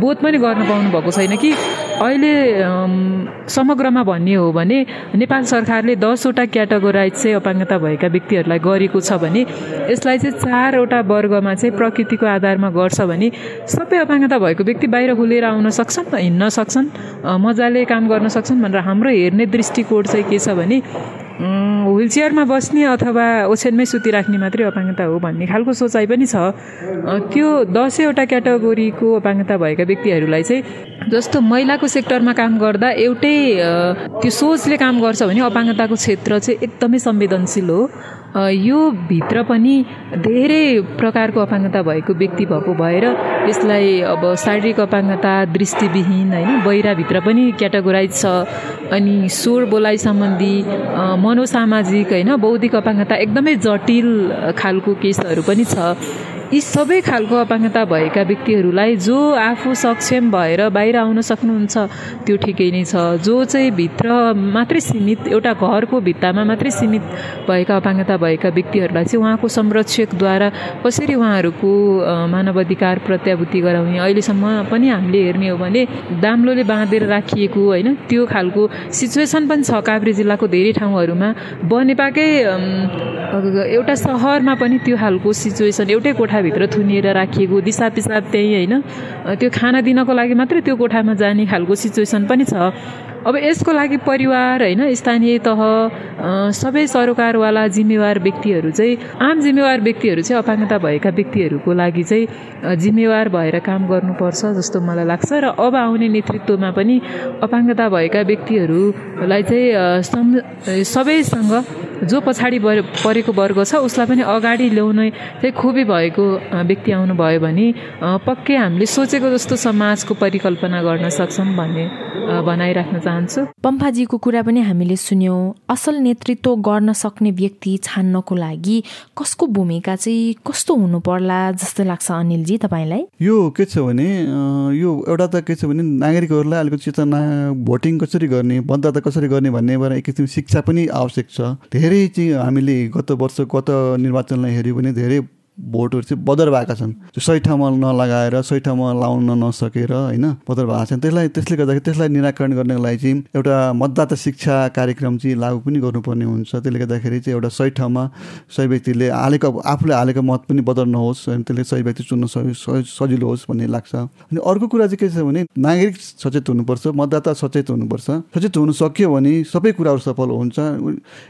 बोध पनि गर्न पाउनु भएको छैन कि। अहिले समग्रमा भन्ने हो भने नेपाल सरकारले दसवटा क्याटेगोराइज चाहिँ अपाङ्गता भएका व्यक्तिहरूलाई गरेको छ भने यसलाई चाहिँ चारवटा वर्गमा चाहिँ प्रकृतिको आधारमा गर्छ भने सबै अपाङ्गता भएको व्यक्ति बाहिर खुलेर आउन सक्छन् हिँड्न सक्छन् मजाले काम गर्न सक्छन् भनेर हाम्रो हेर्ने दृष्टिकोण चाहिँ के छ भने व्हिल चेयरमा बस्ने अथवा ओछ्यानमै सुतिराख्ने मात्रै अपाङ्गता हो भन्ने खालको सोचाइ पनि छ। त्यो दसैँवटा क्याटेगोरीको अपाङ्गता भएका व्यक्तिहरूलाई चाहिँ जस्तो महिलाको सेक्टरमा काम गर्दा एउटै त्यो सोचले काम गर्छ भने अपाङ्गताको क्षेत्र चाहिँ एकदमै संवेदनशील हो। यो भित्र पनि धेरै प्रकारको अपाङ्गता भएको व्यक्ति भएको भएर यसलाई अब शारीरिक अपाङ्गता दृष्टिविहीन होइन बहिराभित्र पनि क्याटेगोराइज छ। अनि स्वर बोलाइ सम्बन्धी मनोसामाजिक होइन बौद्धिक अपाङ्गता एकदमै जटिल खालको केसहरू पनि छ। यी सबै खालको अपाङ्गता भएका व्यक्तिहरूलाई जो आफू सक्षम भएर बाहिर आउन सक्नुहुन्छ त्यो ठिकै नै छ। जो चाहिँ भित्र मात्रै सीमित एउटा घरको भित्तामा मात्रै सीमित भएका अपाङ्गता भएका व्यक्तिहरूलाई चाहिँ उहाँको संरक्षकद्वारा कसरी उहाँहरूको मानव अधिकार प्रत्याभूति गराउने अहिलेसम्म पनि हामीले हेर्ने हो भने दाम्लोले बाँधेर राखिएको होइन? त्यो खालको सिचुएसन पनि छ काभ्रे जिल्लाको धेरै ठाउँहरूमा। बनेपाकै एउटा सहरमा पनि त्यो खालको सिचुएसन एउटै कोठा कोठाभित्र थुनिएर राखिएको दिसा पिसाब त्यहीँ होइन। त्यो खाना दिनको लागि मात्रै त्यो कोठामा जाने खालको सिचुएसन पनि छ। अब यसको लागि परिवार होइन स्थानीय तह सबै सरोकारवाला जिम्मेवार व्यक्तिहरू चाहिँ आम जिम्मेवार व्यक्तिहरू चाहिँ अपाङ्गता भएका व्यक्तिहरूको लागि चाहिँ जिम्मेवार भएर काम गर्नुपर्छ जस्तो मलाई लाग्छ र अब आउने नेतृत्वमा पनि अपाङ्गता भएका व्यक्तिहरूलाई चाहिँ सबैसँग जो पछाडि परेको वर्ग छ उसलाई पनि अगाडि ल्याउने चाहिँ खुबी भएको व्यक्ति आउनुभयो भने पक्कै हामीले सोचेको जस्तो समाजको परिकल्पना गर्न सक्छौँ भन्ने बनाइराख्न चाहन्छु। पम्फाजीको कुरा पनि हामीले सुन्यौँ। असल नेतृत्व गर्न सक्ने व्यक्ति छान्नको लागि कसको भूमिका चाहिँ कस्तो हुनु पर्ला जस्तो लाग्छ अनिलजी तपाईँलाई? यो के छ भने यो एउटा त के छ भने नागरिकहरूलाई अलिकति चेतना भोटिङ कसरी गर्ने मतदाता कसरी गर्ने भन्नेबाट एक किसिम शिक्षा पनि आवश्यक छ। धेरै चाहिँ हामीले गत वर्ष गत निर्वाचनलाई हेऱ्यो भने धेरै भोटहरू चाहिँ बदर भएका छन्। त्यो सही ठाउँमा नलगाएर सही ठाउँमा लाउन नसकेर होइन बदर भएको छन्। त्यसलाई त्यसले गर्दाखेरि त्यसलाई निराकरण गर्नको लागि चाहिँ एउटा मतदाता शिक्षा कार्यक्रम चाहिँ लागू पनि गर्नुपर्ने हुन्छ। त्यसले गर्दाखेरि चाहिँ एउटा सही ठाउँमा सही व्यक्तिले हालेको आफूले हालेको मत पनि बदर नहोस् अनि त्यसले सही व्यक्ति चुन्न सजिलो होस् भन्ने लाग्छ। अनि अर्को कुरा चाहिँ के छ भने नागरिक सचेत हुनुपर्छ मतदाता सचेत हुनुपर्छ। सचेत हुनु सक्यो भने सबै कुराहरू सफल हुन्छ।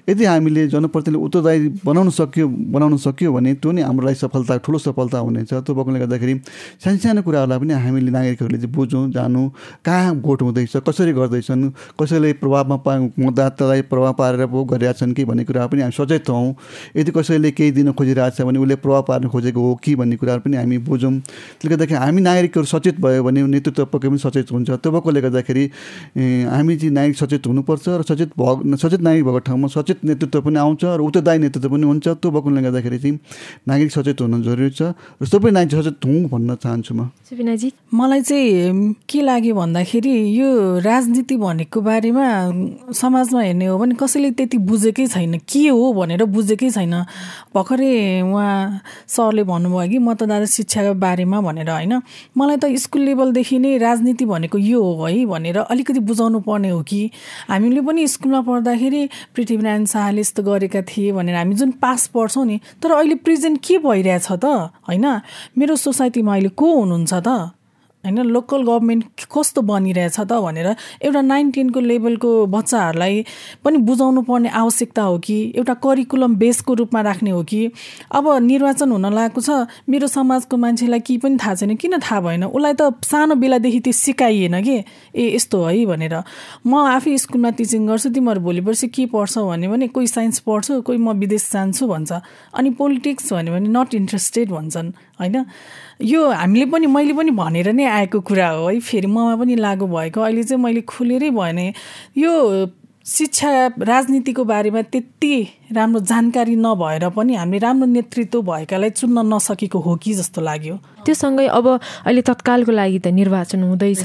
यदि हामीले जनप्रतिनिधि उत्तरदायी बनाउन सक्यो बनाउन सक्यो भने त्यो नै हाम्रो सफलता ठुलो सफलता हुनेछ त्यो भएकोले गर्दाखेरि सानो सानो कुराहरूलाई पनि हामीले नागरिकहरूले चाहिँ बुझौँ जानु कहाँ भोट हुँदैछ कसरी गर्दैछन् कसैले प्रभावमा पा मतदातालाई प्रभाव पारेर पो गरिरहेछन् कि भन्ने कुरा पनि हामी सचेत हौँ। यदि कसैले केही दिन खोजिरहेको छ भने उसले प्रभाव पार्न खोजेको हो कि भन्ने कुराहरू पनि हामी बुझौँ। त्यसले गर्दाखेरि हामी नागरिकहरू सचेत भयो भने नेतृत्व पक्कै पनि सचेत हुन्छ। त्यो भएकोले गर्दाखेरि हामी चाहिँ नागरिक सचेत हुनुपर्छ र सचेत भ सचेत नागरिक भएको ठाउँमा सचेत नेतृत्व पनि आउँछ र उत्तरदायी नेतृत्व पनि हुन्छ। त्यो भएकोले गर्दाखेरि चाहिँ नागरिक सचेत हुनु जरुरी छ र सबै नागरिक सचेत हुँ भन्न चाहन्छु म। मलाई चाहिँ के लाग्यो भन्दाखेरि यो राजनीति भनेको बारेमा समाजमा हेर्ने हो भने कसैले त्यति बुझेकै छैन। के हो भनेर बुझेकै छैन। भर्खरै उहाँ सरले भन्नुभयो कि मतदाता शिक्षाको बारेमा भनेर होइन। मलाई त स्कुल लेभलदेखि नै राजनीति भनेको यो हो है भनेर अलिकति बुझाउनु पर्ने हो कि। हामीले पनि स्कुलमा पढ्दाखेरि पृथ्वीनारायण शाहले यस्तो गरेका थिए भनेर हामी जुन पास पढ्छौँ नि तर अहिले प्रेजेन्ट के भइरहेछ त होइन? मेरो सोसाइटीमा अहिले को हुनुहुन्छ त? होइन लोकल गभर्मेन्ट कस्तो बनिरहेछ त भनेर एउटा नाइन टेनको लेभलको बच्चाहरूलाई पनि बुझाउनु पर्ने आवश्यकता हो कि एउटा करिकुलम बेसको रूपमा राख्ने हो कि? अब निर्वाचन हुन लागेको छ। मेरो समाजको मान्छेलाई केही पनि थाहा छैन। किन थाहा भएन? उसलाई त सानो बेलादेखि त्यो सिकाइएन कि? ए यस्तो है भनेर। म आफै स्कुलमा टिचिङ गर्छु तिमीहरू भोलि पर्सि के पढ्छौ भन्यो भने कोही साइन्स पढ्छु कोही म विदेश जान्छु भन्छ। अनि पोलिटिक्स भन्यो भने नट इन्ट्रेस्टेड भन्छन् होइन? यो हामीले पनि मैले पनि भनेर नै आएको कुरा हो। है फेरि ममा पनि लागु भएको। अहिले चाहिँ मैले खुलेरै भने यो शिक्षा राजनीतिको बारेमा त्यति राम्रो जानकारी नभएर पनि हामीले राम्रो नेतृत्व भएकालाई चुन्न नसकेको हो कि जस्तो लाग्यो। त्यो सँगै अब अहिले तत्कालको लागि त निर्वाचन हुँदैछ।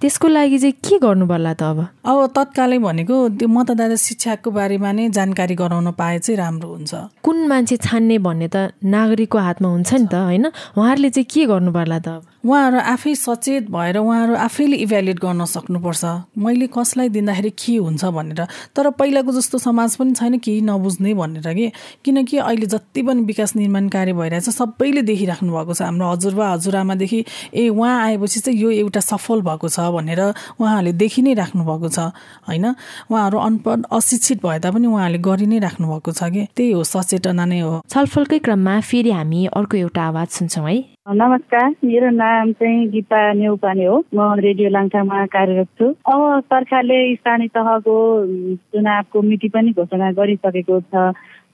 त्यसको लागि चाहिँ के गर्नु पर्ला त अब? अब तत्कालै भनेको त्यो मतदाता शिक्षाको बारेमा नै जानकारी गराउन पाए चाहिँ राम्रो हुन्छ। कुन मान्छे छान्ने भन्ने त नागरिकको हातमा हुन्छ नि त होइन? उहाँहरूले चाहिँ के गर्नु पर्ला त अब? उहाँहरू आफै सचेत भएर उहाँहरू आफैले इभ्यालुएट गर्न सक्नुपर्छ। मैले कसलाई दिँदाखेरि के हुन्छ भनेर। तर पहिलाको जस्तो समाज पनि छैन केही नबुझ्ने भनेर कि? किनकि अहिले जति पनि विकास निर्माण कार्य भइरहेछ सबैले देखिराख्नु भएको छ। हाम्रो हजुर हजुरबा हजुरआमादेखि ए उहाँ आएपछि चाहिँ यो एउटा सफल भएको छ भनेर उहाँहरूले देखि नै राख्नुभएको छ होइन? उहाँहरू अनपढ अशिक्षित भए तापनि उहाँहरूले गरि नै राख्नु भएको छ कि? त्यही हो सचेतना नै हो। छलफलकै क्रममा फेरि हामी अर्को एउटा आवाज सुन्छौँ है। नमस्कार मेरो नाम चाहिँ गीता नेउपाने हो। म रेडियो लाङटामा कार्यरत छु। अब सरकारले स्थानीय तहको चुनावको मिति पनि घोषणा गरिसकेको छ।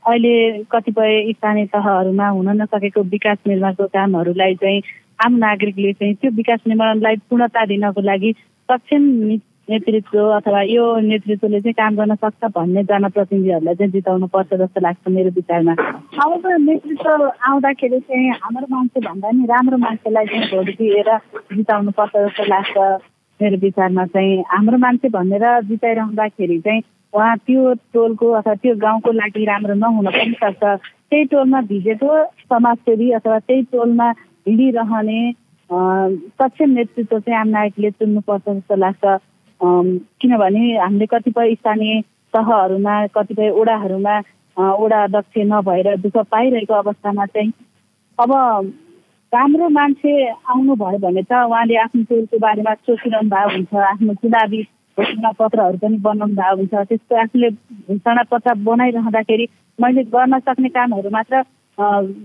अहिले कतिपय स्थानीय तहहरूमा हुन नसकेको विकास निर्माणको कामहरूलाई चाहिँ आम नागरिकले चाहिँ त्यो विकास निर्माणलाई पूर्णता दिनको लागि सक्षम नेतृत्व अथवा यो नेतृत्वले चाहिँ काम गर्न सक्छ भन्ने जनप्रतिनिधिहरूलाई चाहिँ जिताउनु पर्छ जस्तो लाग्छ मेरो विचारमा। अब नेतृत्व आउँदाखेरि चाहिँ हाम्रो मान्छे भन्दा नि राम्रो मान्छेलाई चाहिँ भोट दिएर जिताउनु पर्छ जस्तो लाग्छ मेरो विचारमा चाहिँ। हाम्रो मान्छे भनेर जिताइरहँदाखेरि चाहिँ उहाँ त्यो टोलको अथवा त्यो गाउँको लागि राम्रो नहुन पनि सक्छ। त्यही टोलमा भिजेको समाजसेवी अथवा त्यही टोलमा हिँडिरहने सक्षम नेतृत्व चाहिँ आम नायकले चुन्नुपर्छ जस्तो लाग्छ। किनभने हामीले कतिपय स्थानीय तहहरूमा कतिपय ओडाहरूमा ओडा अध्यक्ष नभएर दुःख पाइरहेको अवस्थामा चाहिँ अब राम्रो मान्छे आउनुभयो भने त उहाँले आफ्नो टोलको बारेमा सोचिरहनु भएको हुन्छ आफ्नो चुनावी घोषणा पत्रहरू पनि बनाउनु भएको हुन्छ। त्यस्तो आफूले घोषणा पत्र बनाइरहँदाखेरि मैले गर्न सक्ने कामहरू मात्र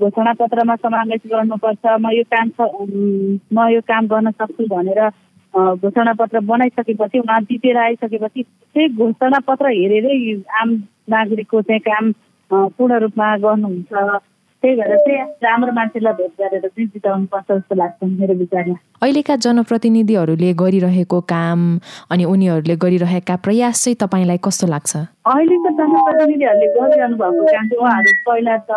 घोषणा पत्रमा समावेश गर्नुपर्छ। म यो काम म यो काम गर्न सक्छु भनेर घोषणा पत्र बनाइसकेपछि उहाँ जितेर आइसकेपछि त्यही घोषणा पत्र हेरेरै आम नागरिकको चाहिँ काम पूर्ण रूपमा गर्नुहुन्छ। त्यही भएर चाहिँ राम्रो मान्छेलाई भेट गरेर चाहिँ जिताउनु पर्छ जस्तो लाग्छ मेरो विचारमा। अहिलेका जनप्रतिनिधिहरूले गरिरहेको काम अनि उनीहरूले गरिरहेका प्रयास चाहिँ तपाईँलाई कस्तो लाग्छ? अहिलेको जनप्रतिनिधिहरूले गरिरहनु भएको काम चाहिँ उहाँहरू पहिला त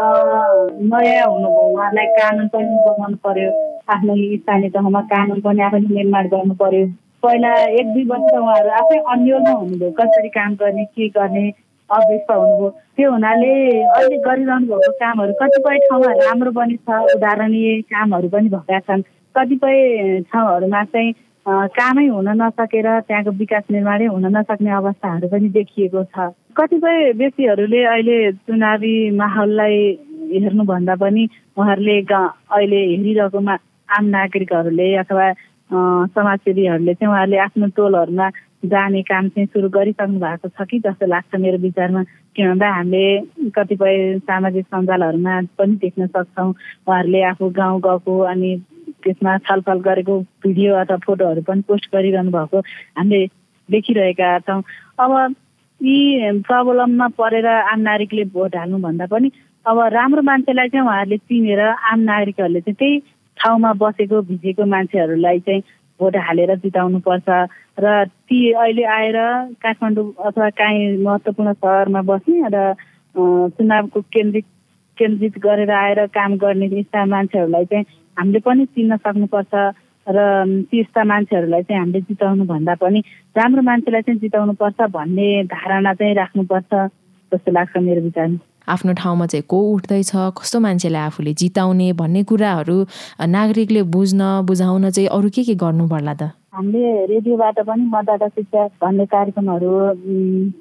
नयाँ हुनुभयो। उहाँलाई कानुन पनि बनाउनु पर्यो। आफ्नो स्थानीय तहमा कानुन पनि आफैले निर्माण गर्नु पर्यो। पहिला एक दुई वर्ष उहाँहरू आफै अन्यलमा हुनुभयो। कसरी काम गर्ने के गर्ने अभ्यस्त हुनुभयो। त्यो हुनाले अहिले गरिरहनु भएको कामहरू कतिपय ठाउँमा राम्रो पनि छ उदाहरणीय कामहरू पनि भएका छन्। कतिपय ठाउँहरूमा चाहिँ कामै हुन नसकेर त्यहाँको विकास निर्माणै हुन नसक्ने अवस्थाहरू पनि देखिएको छ। कतिपय व्यक्तिहरूले अहिले चुनावी माहौललाई हेर्नुभन्दा पनि उहाँहरूले अहिले हेरिरहेकोमा आम नागरिकहरूले अथवा समाजसेवीहरूले चाहिँ उहाँहरूले आफ्नो टोलहरूमा जाने काम चाहिँ सुरु गरिसक्नु भएको छ कि जस्तो लाग्छ मेरो विचारमा? किन भन्दा हामीले कतिपय सामाजिक सञ्जालहरूमा पनि देख्न सक्छौँ उहाँहरूले आफू गाउँ गएको अनि त्यसमा छलफल गरेको भिडियो अथवा फोटोहरू पनि पोस्ट गरिरहनु भएको हामीले देखिरहेका छौँ। अब यी प्रब्लममा परेर आम नागरिकले भोट हाल्नुभन्दा पनि अब राम्रो मान्छेलाई चाहिँ उहाँहरूले चिनेर आम नागरिकहरूले चाहिँ त्यही ठाउँमा बसेको भिजेको मान्छेहरूलाई चाहिँ भोट हालेर जिताउनुपर्छ र ती अहिले आएर काठमाडौँ अथवा काहीँ महत्त्वपूर्ण सहरमा बस्ने र चुनावको केन्द्रित केन्द्रित गरेर आएर काम गर्ने यस्ता मान्छेहरूलाई चाहिँ हामीले पनि चिन्न सक्नुपर्छ र त्यस्ता मान्छेहरूलाई चाहिँ हामीले जिताउनु भन्दा पनि राम्रो मान्छेलाई चाहिँ जिताउनुपर्छ भन्ने धारणा चाहिँ राख्नुपर्छ जस्तो लाग्छ मेरो विचारमा। आफ्नो ठाउँमा चाहिँ को उठ्दैछ कस्तो मान्छेलाई आफूले जिताउने भन्ने कुराहरू नागरिकले बुझ्न बुझाउन चाहिँ अरू के के गर्नु पर्ला त? हामीले रेडियोबाट पनि मतदाता शिक्षा भन्ने कार्यक्रमहरू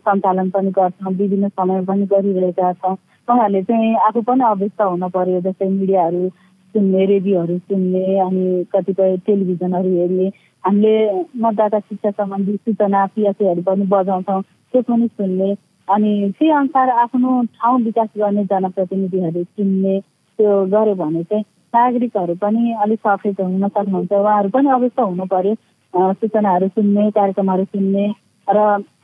सञ्चालन पनि गर्छौँ विभिन्न समय पनि गरिरहेका छौँ। उहाँहरूले चाहिँ आफू पनि अभ्यस्त हुन पर्यो जस्तै मिडियाहरू सुन्ने रेडियोहरू सुन्ने अनि कतिपय टेलिभिजनहरू हेर्ने। हामीले मतदाता शिक्षा सम्बन्धी सूचना पिएसएहरू पनि बजाउँछौँ त्यो पनि सुन्ने। अनि त्यही अनुसार आफ्नो ठाउँ विकास गर्ने जनप्रतिनिधिहरू चिन्ने त्यो गऱ्यो भने चाहिँ नागरिकहरू पनि अलिक सचेत हुन सक्नुहुन्छ। उहाँहरू पनि अवश्य हुनु पर्यो सूचनाहरू सुन्ने कार्यक्रमहरू सुन्ने र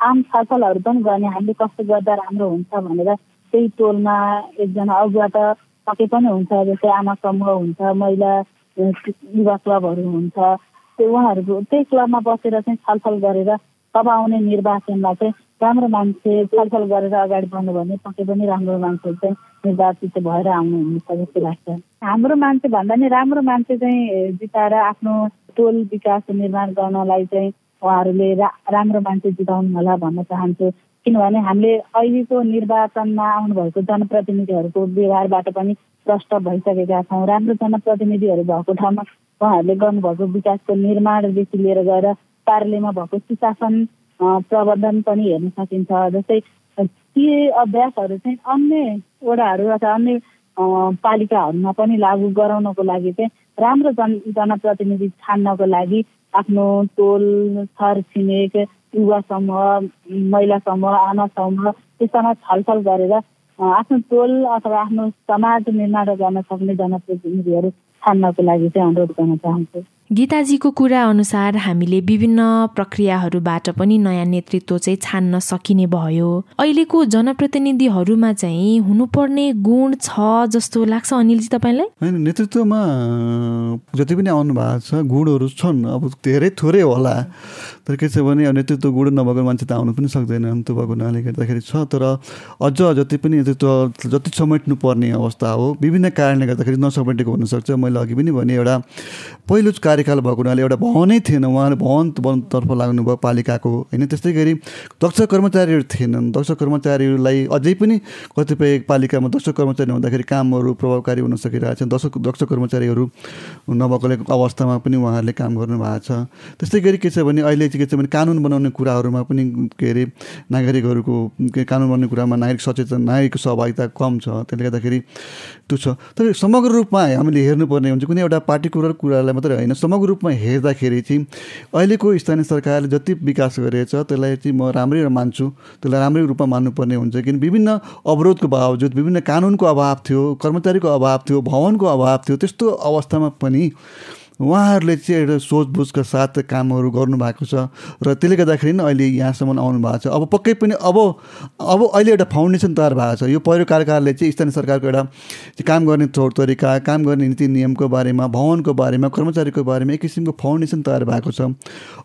आम छलफलहरू पनि गर्ने। हामीले कस्तो गर्दा राम्रो हुन्छ भनेर त्यही टोलमा एकजना अगुवाट पके पनि हुन्छ जस्तै आमा समूह हुन्छ महिला युवा क्लबहरू हुन्छ। त्यो उहाँहरूको त्यही क्लबमा बसेर चाहिँ छलफल गरेर तब आउने निर्वाचनमा चाहिँ राम्रो मान्छे छलफल गरेर अगाडि बढ्नु भने पक्कै पनि राम्रो मान्छे चाहिँ निर्वाचित भएर आउनुहुन्छ जस्तो लाग्छ। हाम्रो मान्छे भन्दा नि राम्रो मान्छे चाहिँ जिताएर आफ्नो टोल विकास निर्माण गर्नलाई चाहिँ उहाँहरूले राम्रो मान्छे जिताउनु होला भन्न चाहन्छु। किनभने हामीले अहिलेको निर्वाचनमा आउनुभएको जनप्रतिनिधिहरूको व्यवहारबाट पनि प्रष्ट भइसकेका छौँ। राम्रो जनप्रतिनिधिहरू भएको ठाउँमा उहाँहरूले गर्नुभएको विकासको निर्माणदेखि लिएर गएर कार्यालयमा भएको सुशासन प्रबन्धन पनि हेर्न सकिन्छ। जस्तै ती अभ्यासहरू चाहिँ अन्य वडाहरू अथवा अन्य पालिकाहरूमा पनि लागू गराउनको लागि चाहिँ राम्रो जन जनप्रतिनिधि छान्नको लागि आफ्नो टोल छर छिमेक युवा समूह महिला समूह आमा समूह त्यस्तामा छलफल गरेर आफ्नो टोल अथवा आफ्नो समाज निर्माण गर्न सक्ने जनप्रतिनिधिहरू छान्नको लागि चाहिँ अनुरोध गर्न चाहन्छु। गीताजीको कुरा अनुसार हामीले विभिन्न प्रक्रियाहरूबाट पनि नयाँ नेतृत्व चाहिँ छान्न सकिने भयो। अहिलेको जनप्रतिनिधिहरूमा चाहिँ हुनुपर्ने गुण छ जस्तो लाग्छ अनिलजी तपाईँलाई? होइन नेतृत्वमा जति पनि आउनु भएको छ गुणहरू छन्। अब धेरै थोरै होला। तर के छ भने नेतृत्व गुण नभएको मान्छे त आउनु पनि सक्दैन त्यो भएको हुनाले गर्दाखेरि छ तर अझ जति पनि नेतृत्व जति समेट्नु पर्ने अवस्था हो विभिन्न कारणले गर्दाखेरि नसमेटेको हुनसक्छ। मैले अघि पनि भने एउटा पहिलो कार्यकाल भएको हुनाले एउटा भवनै थिएन। उहाँले भवन बनतर्फ लाग्नुभयो पालिकाको होइन? त्यस्तै गरी दक्ष कर्मचारीहरू थिएनन्। दक्ष कर्मचारीहरूलाई अझै पनि कतिपय पालिकामा दक्ष कर्मचारी हुँदाखेरि कामहरू प्रभावकारी हुन सकिरहेको छ। दक्ष दक्ष कर्मचारीहरू नभएकोले अवस्थामा पनि उहाँहरूले काम गर्नुभएको छ। त्यस्तै गरी के छ भने अहिले छ भने कानुन बनाउने कुराहरूमा पनि के अरे नागरिकहरूको कानुन बनाउने कुरामा नागरिक सचेतन नागरिकको सहभागिता कम छ। त्यसले गर्दाखेरि त्यो छ। तर समग्र रूपमा हामीले हेर्नुपर्ने हुन्छ कुनै एउटा पार्टिकुलर कुरालाई मात्रै होइन। समग्र रूपमा हेर्दाखेरि चाहिँ अहिलेको स्थानीय सरकारले जति विकास गरेछ त्यसलाई चाहिँ म राम्रै मान्छु। त्यसलाई राम्रै रूपमा मान्नुपर्ने हुन्छ। किन विभिन्न अवरोधको बावजुद विभिन्न कानुनको अभाव थियो कर्मचारीको अभाव थियो भवनको अभाव थियो त्यस्तो अवस्थामा पनि उहाँहरूले चाहिँ एउटा सोचबुझका साथ कामहरू गर्नुभएको छ र त्यसले गर्दाखेरि नै अहिले यहाँसम्म आउनु भएको छ। अब पक्कै पनि अब अब अहिले एउटा फाउन्डेसन तयार भएको छ। यो पहिलो कार्यकालले चाहिँ स्थानीय सरकारको एउटा काम गर्ने तौर तरिका काम गर्ने नीति नियमको बारेमा भवनको बारेमा कर्मचारीको बारेमा एक किसिमको फाउन्डेसन तयार भएको छ।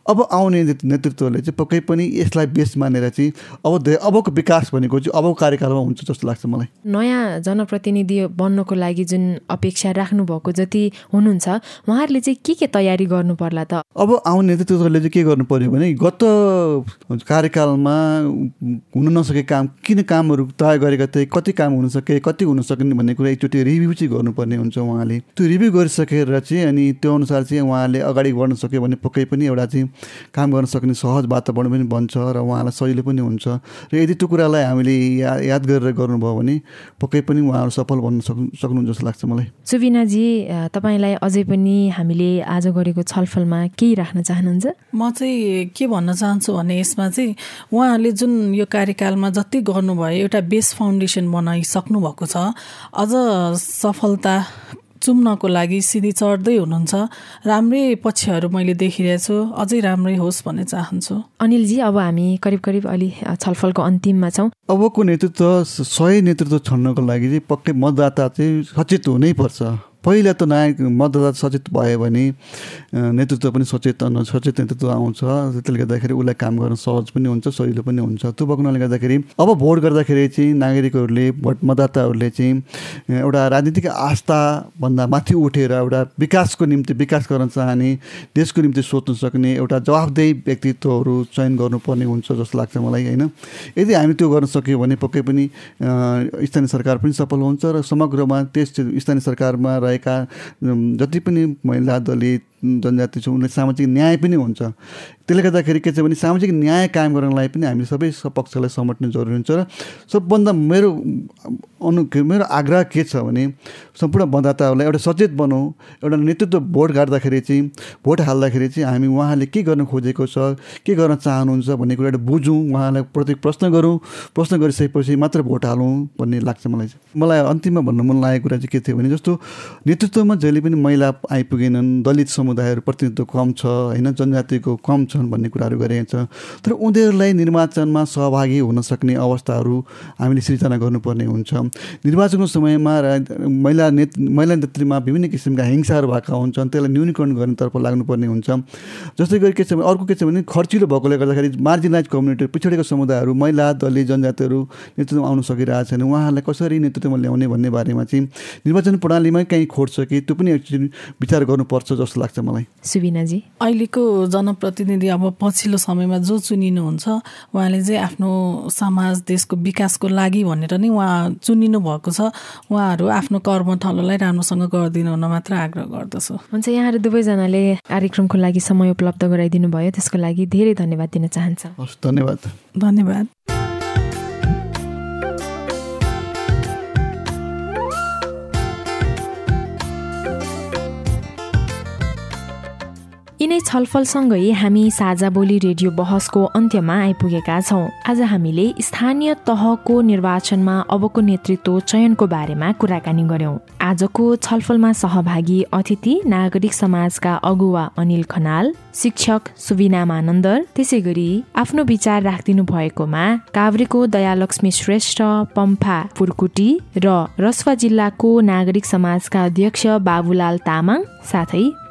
अब आउने नेतृत्वले चाहिँ पक्कै पनि यसलाई बेस मानेर चाहिँ अब अबको विकास भनेको चाहिँ अबको कार्यकालमा हुन्छ जस्तो लाग्छ मलाई। नयाँ जनप्रतिनिधि बन्नको लागि जुन अपेक्षा राख्नुभएको जति हुनुहुन्छ उहाँहरूले उहाँले चाहिँ के के तयारी गर्नु पर्ला त? अब आउने नेतृत्वले चाहिँ के गर्नु पर्यो भने गत कार्यकालमा हुन नसके काम किन कामहरू तय गरेका थिए कति काम हुन सके कति हुन सकेन भन्ने कुरा एकचोटि रिभ्यू चाहिँ गर्नुपर्ने हुन्छ उहाँले। त्यो रिभ्यू गरिसकेर चाहिँ अनि त्यो अनुसार चाहिँ उहाँले अगाडि बढ्न सक्यो भने पक्कै पनि एउटा चाहिँ काम गर्न सक्ने सहज वातावरण पनि बन्छ र उहाँलाई सजिलो पनि हुन्छ। र यदि त्यो कुरालाई हामीले या याद गरेर गर्नुभयो भने पक्कै पनि उहाँहरू सफल बन्न सक्नु सक्नुहुन्छ जस्तो लाग्छ मलाई। सुबिनाजी तपाईँलाई अझै पनि हामी हामीले आज गरेको छलफलमा केही राख्न चाहनुहुन्छ? म चाहिँ के भन्न चाहन्छु भने यसमा चाहिँ उहाँहरूले जुन यो कार्यकालमा जति गर्नुभयो एउटा बेस फाउन्डेसन बनाइसक्नु भएको छ। अझ सफलता चुम्नको लागि सिधी चढ्दै हुनुहुन्छ। राम्रै पक्षहरू मैले देखिरहेको छु। अझै राम्रै होस् भन्ने चाहन्छु। अनिलजी अब हामी करिब करिब अलि छलफलको अन्तिममा छौँ। अबको नेतृत्व सही नेतृत्व छन्नको लागि चाहिँ पक्कै मतदाता चाहिँ सचेत हुनैपर्छ पहिला त नायक मतदाता सचेत भयो भने नेतृत्व पनि सचेत सचेत नेतृत्व आउँछ। त्यसले गर्दाखेरि उसलाई काम गर्न सहज पनि हुन्छ सजिलो पनि हुन्छ। त्यो भएको हुनाले गर्दाखेरि अब भोट गर्दाखेरि चाहिँ नागरिकहरूले भोट मतदाताहरूले चाहिँ एउटा राजनीतिक आस्थाभन्दा माथि उठेर एउटा विकासको निम्ति विकास गर्न चाहने देशको निम्ति सोच्न सक्ने एउटा जवाबदेही व्यक्तित्वहरू चयन गर्नुपर्ने हुन्छ जस्तो लाग्छ मलाई होइन? यदि हामी त्यो गर्न सक्यौँ भने पक्कै पनि स्थानीय सरकार पनि सफल हुन्छ र समग्रमा त्यस स्थानीय सरकारमा रहेका जति पनि महिला दलित जनजाति छ उनलाई सामाजिक न्याय पनि हुन्छ। त्यसले गर्दाखेरि के छ भने सामाजिक न्याय कायम गर्नलाई पनि हामीले सबै पक्षलाई समेट्नु जरुरी हुन्छ र सबभन्दा मेरो अनु मेरो आग्रह के छ भने सम्पूर्ण मतदाताहरूलाई एउटा सचेत बनाऊ एउटा नेतृत्व भोट गाड्दाखेरि चाहिँ भोट हाल्दाखेरि चाहिँ हामी उहाँले के गर्न खोजेको छ के गर्न चाहनुहुन्छ भन्ने कुरा एउटा बुझौँ उहाँलाई प्रति प्रश्न गरौँ प्रश्न गरिसकेपछि मात्र भोट हालौँ भन्ने लाग्छ मलाई चाहिँ। मलाई अन्तिममा भन्नु मन लागेको कुरा चाहिँ के थियो भने जस्तो नेतृत्वमा जहिले पनि महिला आइपुगेनन् दलित समुदायहरू प्रतिनिधित्व कम छ होइन? जनजातिको कम छन् भन्ने कुराहरू गरिएको छ। तर उनीहरूलाई निर्वाचनमा सहभागी हुन सक्ने अवस्थाहरू हामीले सिर्जना गर्नुपर्ने हुन्छ। निर्वाचनको समयमा महिला नेत महिला नेतृत्वमा विभिन्न किसिमका हिंसाहरू भएका हुन्छन् त्यसलाई न्यूनीकरण गर्नेतर्फ लाग्नुपर्ने हुन्छ। जस्तै गरी के छ भने अर्को के छ भने खर्चिलो भएकोले गर्दाखेरि मार्जिनलाइज कम्युनिटी पिछडेको समुदायहरू महिला दलित जनजातिहरू नेतृत्वमा आउन सकिरहेको छैन उहाँहरूलाई कसरी नेतृत्वमा ल्याउने भन्ने बारेमा चाहिँ निर्वाचन प्रणालीमै कहीँ खोट छ कि त्यो पनि एकचोटि विचार गर्नुपर्छ जस्तो लाग्छ। मलाई। सुबिनाजी अहिलेको जनप्रतिनिधि अब पछिल्लो समयमा जो चुनिनुहुन्छ उहाँले चाहिँ आफ्नो समाज देशको विकासको लागि भनेर नै उहाँ चुनिनु भएको छ। उहाँहरू आफ्नो कर्मथलोलाई राम्रोसँग गरिदिनु हुन मात्र आग्रह गर्दछु। हुन्छ यहाँहरू दुवैजनाले कार्यक्रमको लागि समय उपलब्ध गराइदिनु भयो त्यसको लागि धेरै धन्यवाद दिन चाहन्छ। धन्यवाद। धन्यवाद। यिनै छलफलसँगै हामी साझा बोली रेडियो बहसको अन्त्यमा आइपुगेका छौँ। आज हामीले स्थानीय तहको निर्वाचनमा अबको नेतृत्व चयनको बारेमा कुराकानी गर्यौं। आजको छलफलमा सहभागी अतिथि नागरिक समाजका अगुवा अनिल खनाल शिक्षक सुविना मानन्दर त्यसै गरी आफ्नो विचार राखिदिनु भएकोमा काभ्रेको दयालक्ष्मी श्रेष्ठ पम्फा पुर्कुटी र रसुवा जिल्लाको नागरिक समाजका अध्यक्ष बाबुलाल तामाङ साथै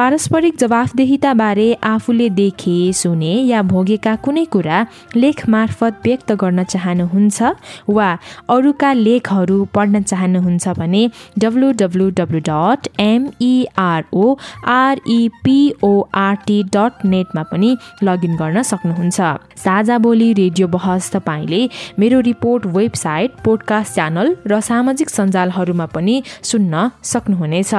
पारस्परिक जवाफदेहिताबारे आफूले देखे सुने या भोगेका कुनै कुरा लेख मार्फत व्यक्त गर्न चाहनुहुन्छ वा अरूका लेखहरू पढ्न चाहनुहुन्छ भने W W W dot M E R O R E P O R T dot नेटमा पनि लगइन गर्न सक्नुहुन्छ। साझा बोली रेडियो बहस तपाईँले मेरो रिपोर्ट वेबसाइट पोडकास्ट च्यानल र सामाजिक सञ्जालहरूमा पनि सुन्न सक्नुहुनेछ।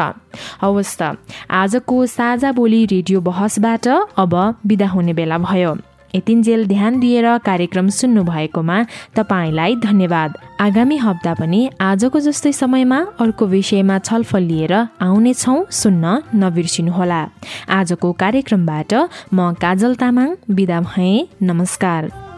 हवस् त आजको साझा बोली रेडियो बहसबाट अब बिदा हुने बेला भयो। यतिन्जेल ध्यान दिएर कार्यक्रम सुन्नु भएकोमा तपाईँलाई धन्यवाद। आगामी हप्ता पनि आजको जस्तै समयमा अर्को विषयमा छलफल लिएर आउनेछौँ सुन्न नबिर्सिनुहोला। आजको कार्यक्रमबाट म काजल तामाङ बिदा भएँ। नमस्कार।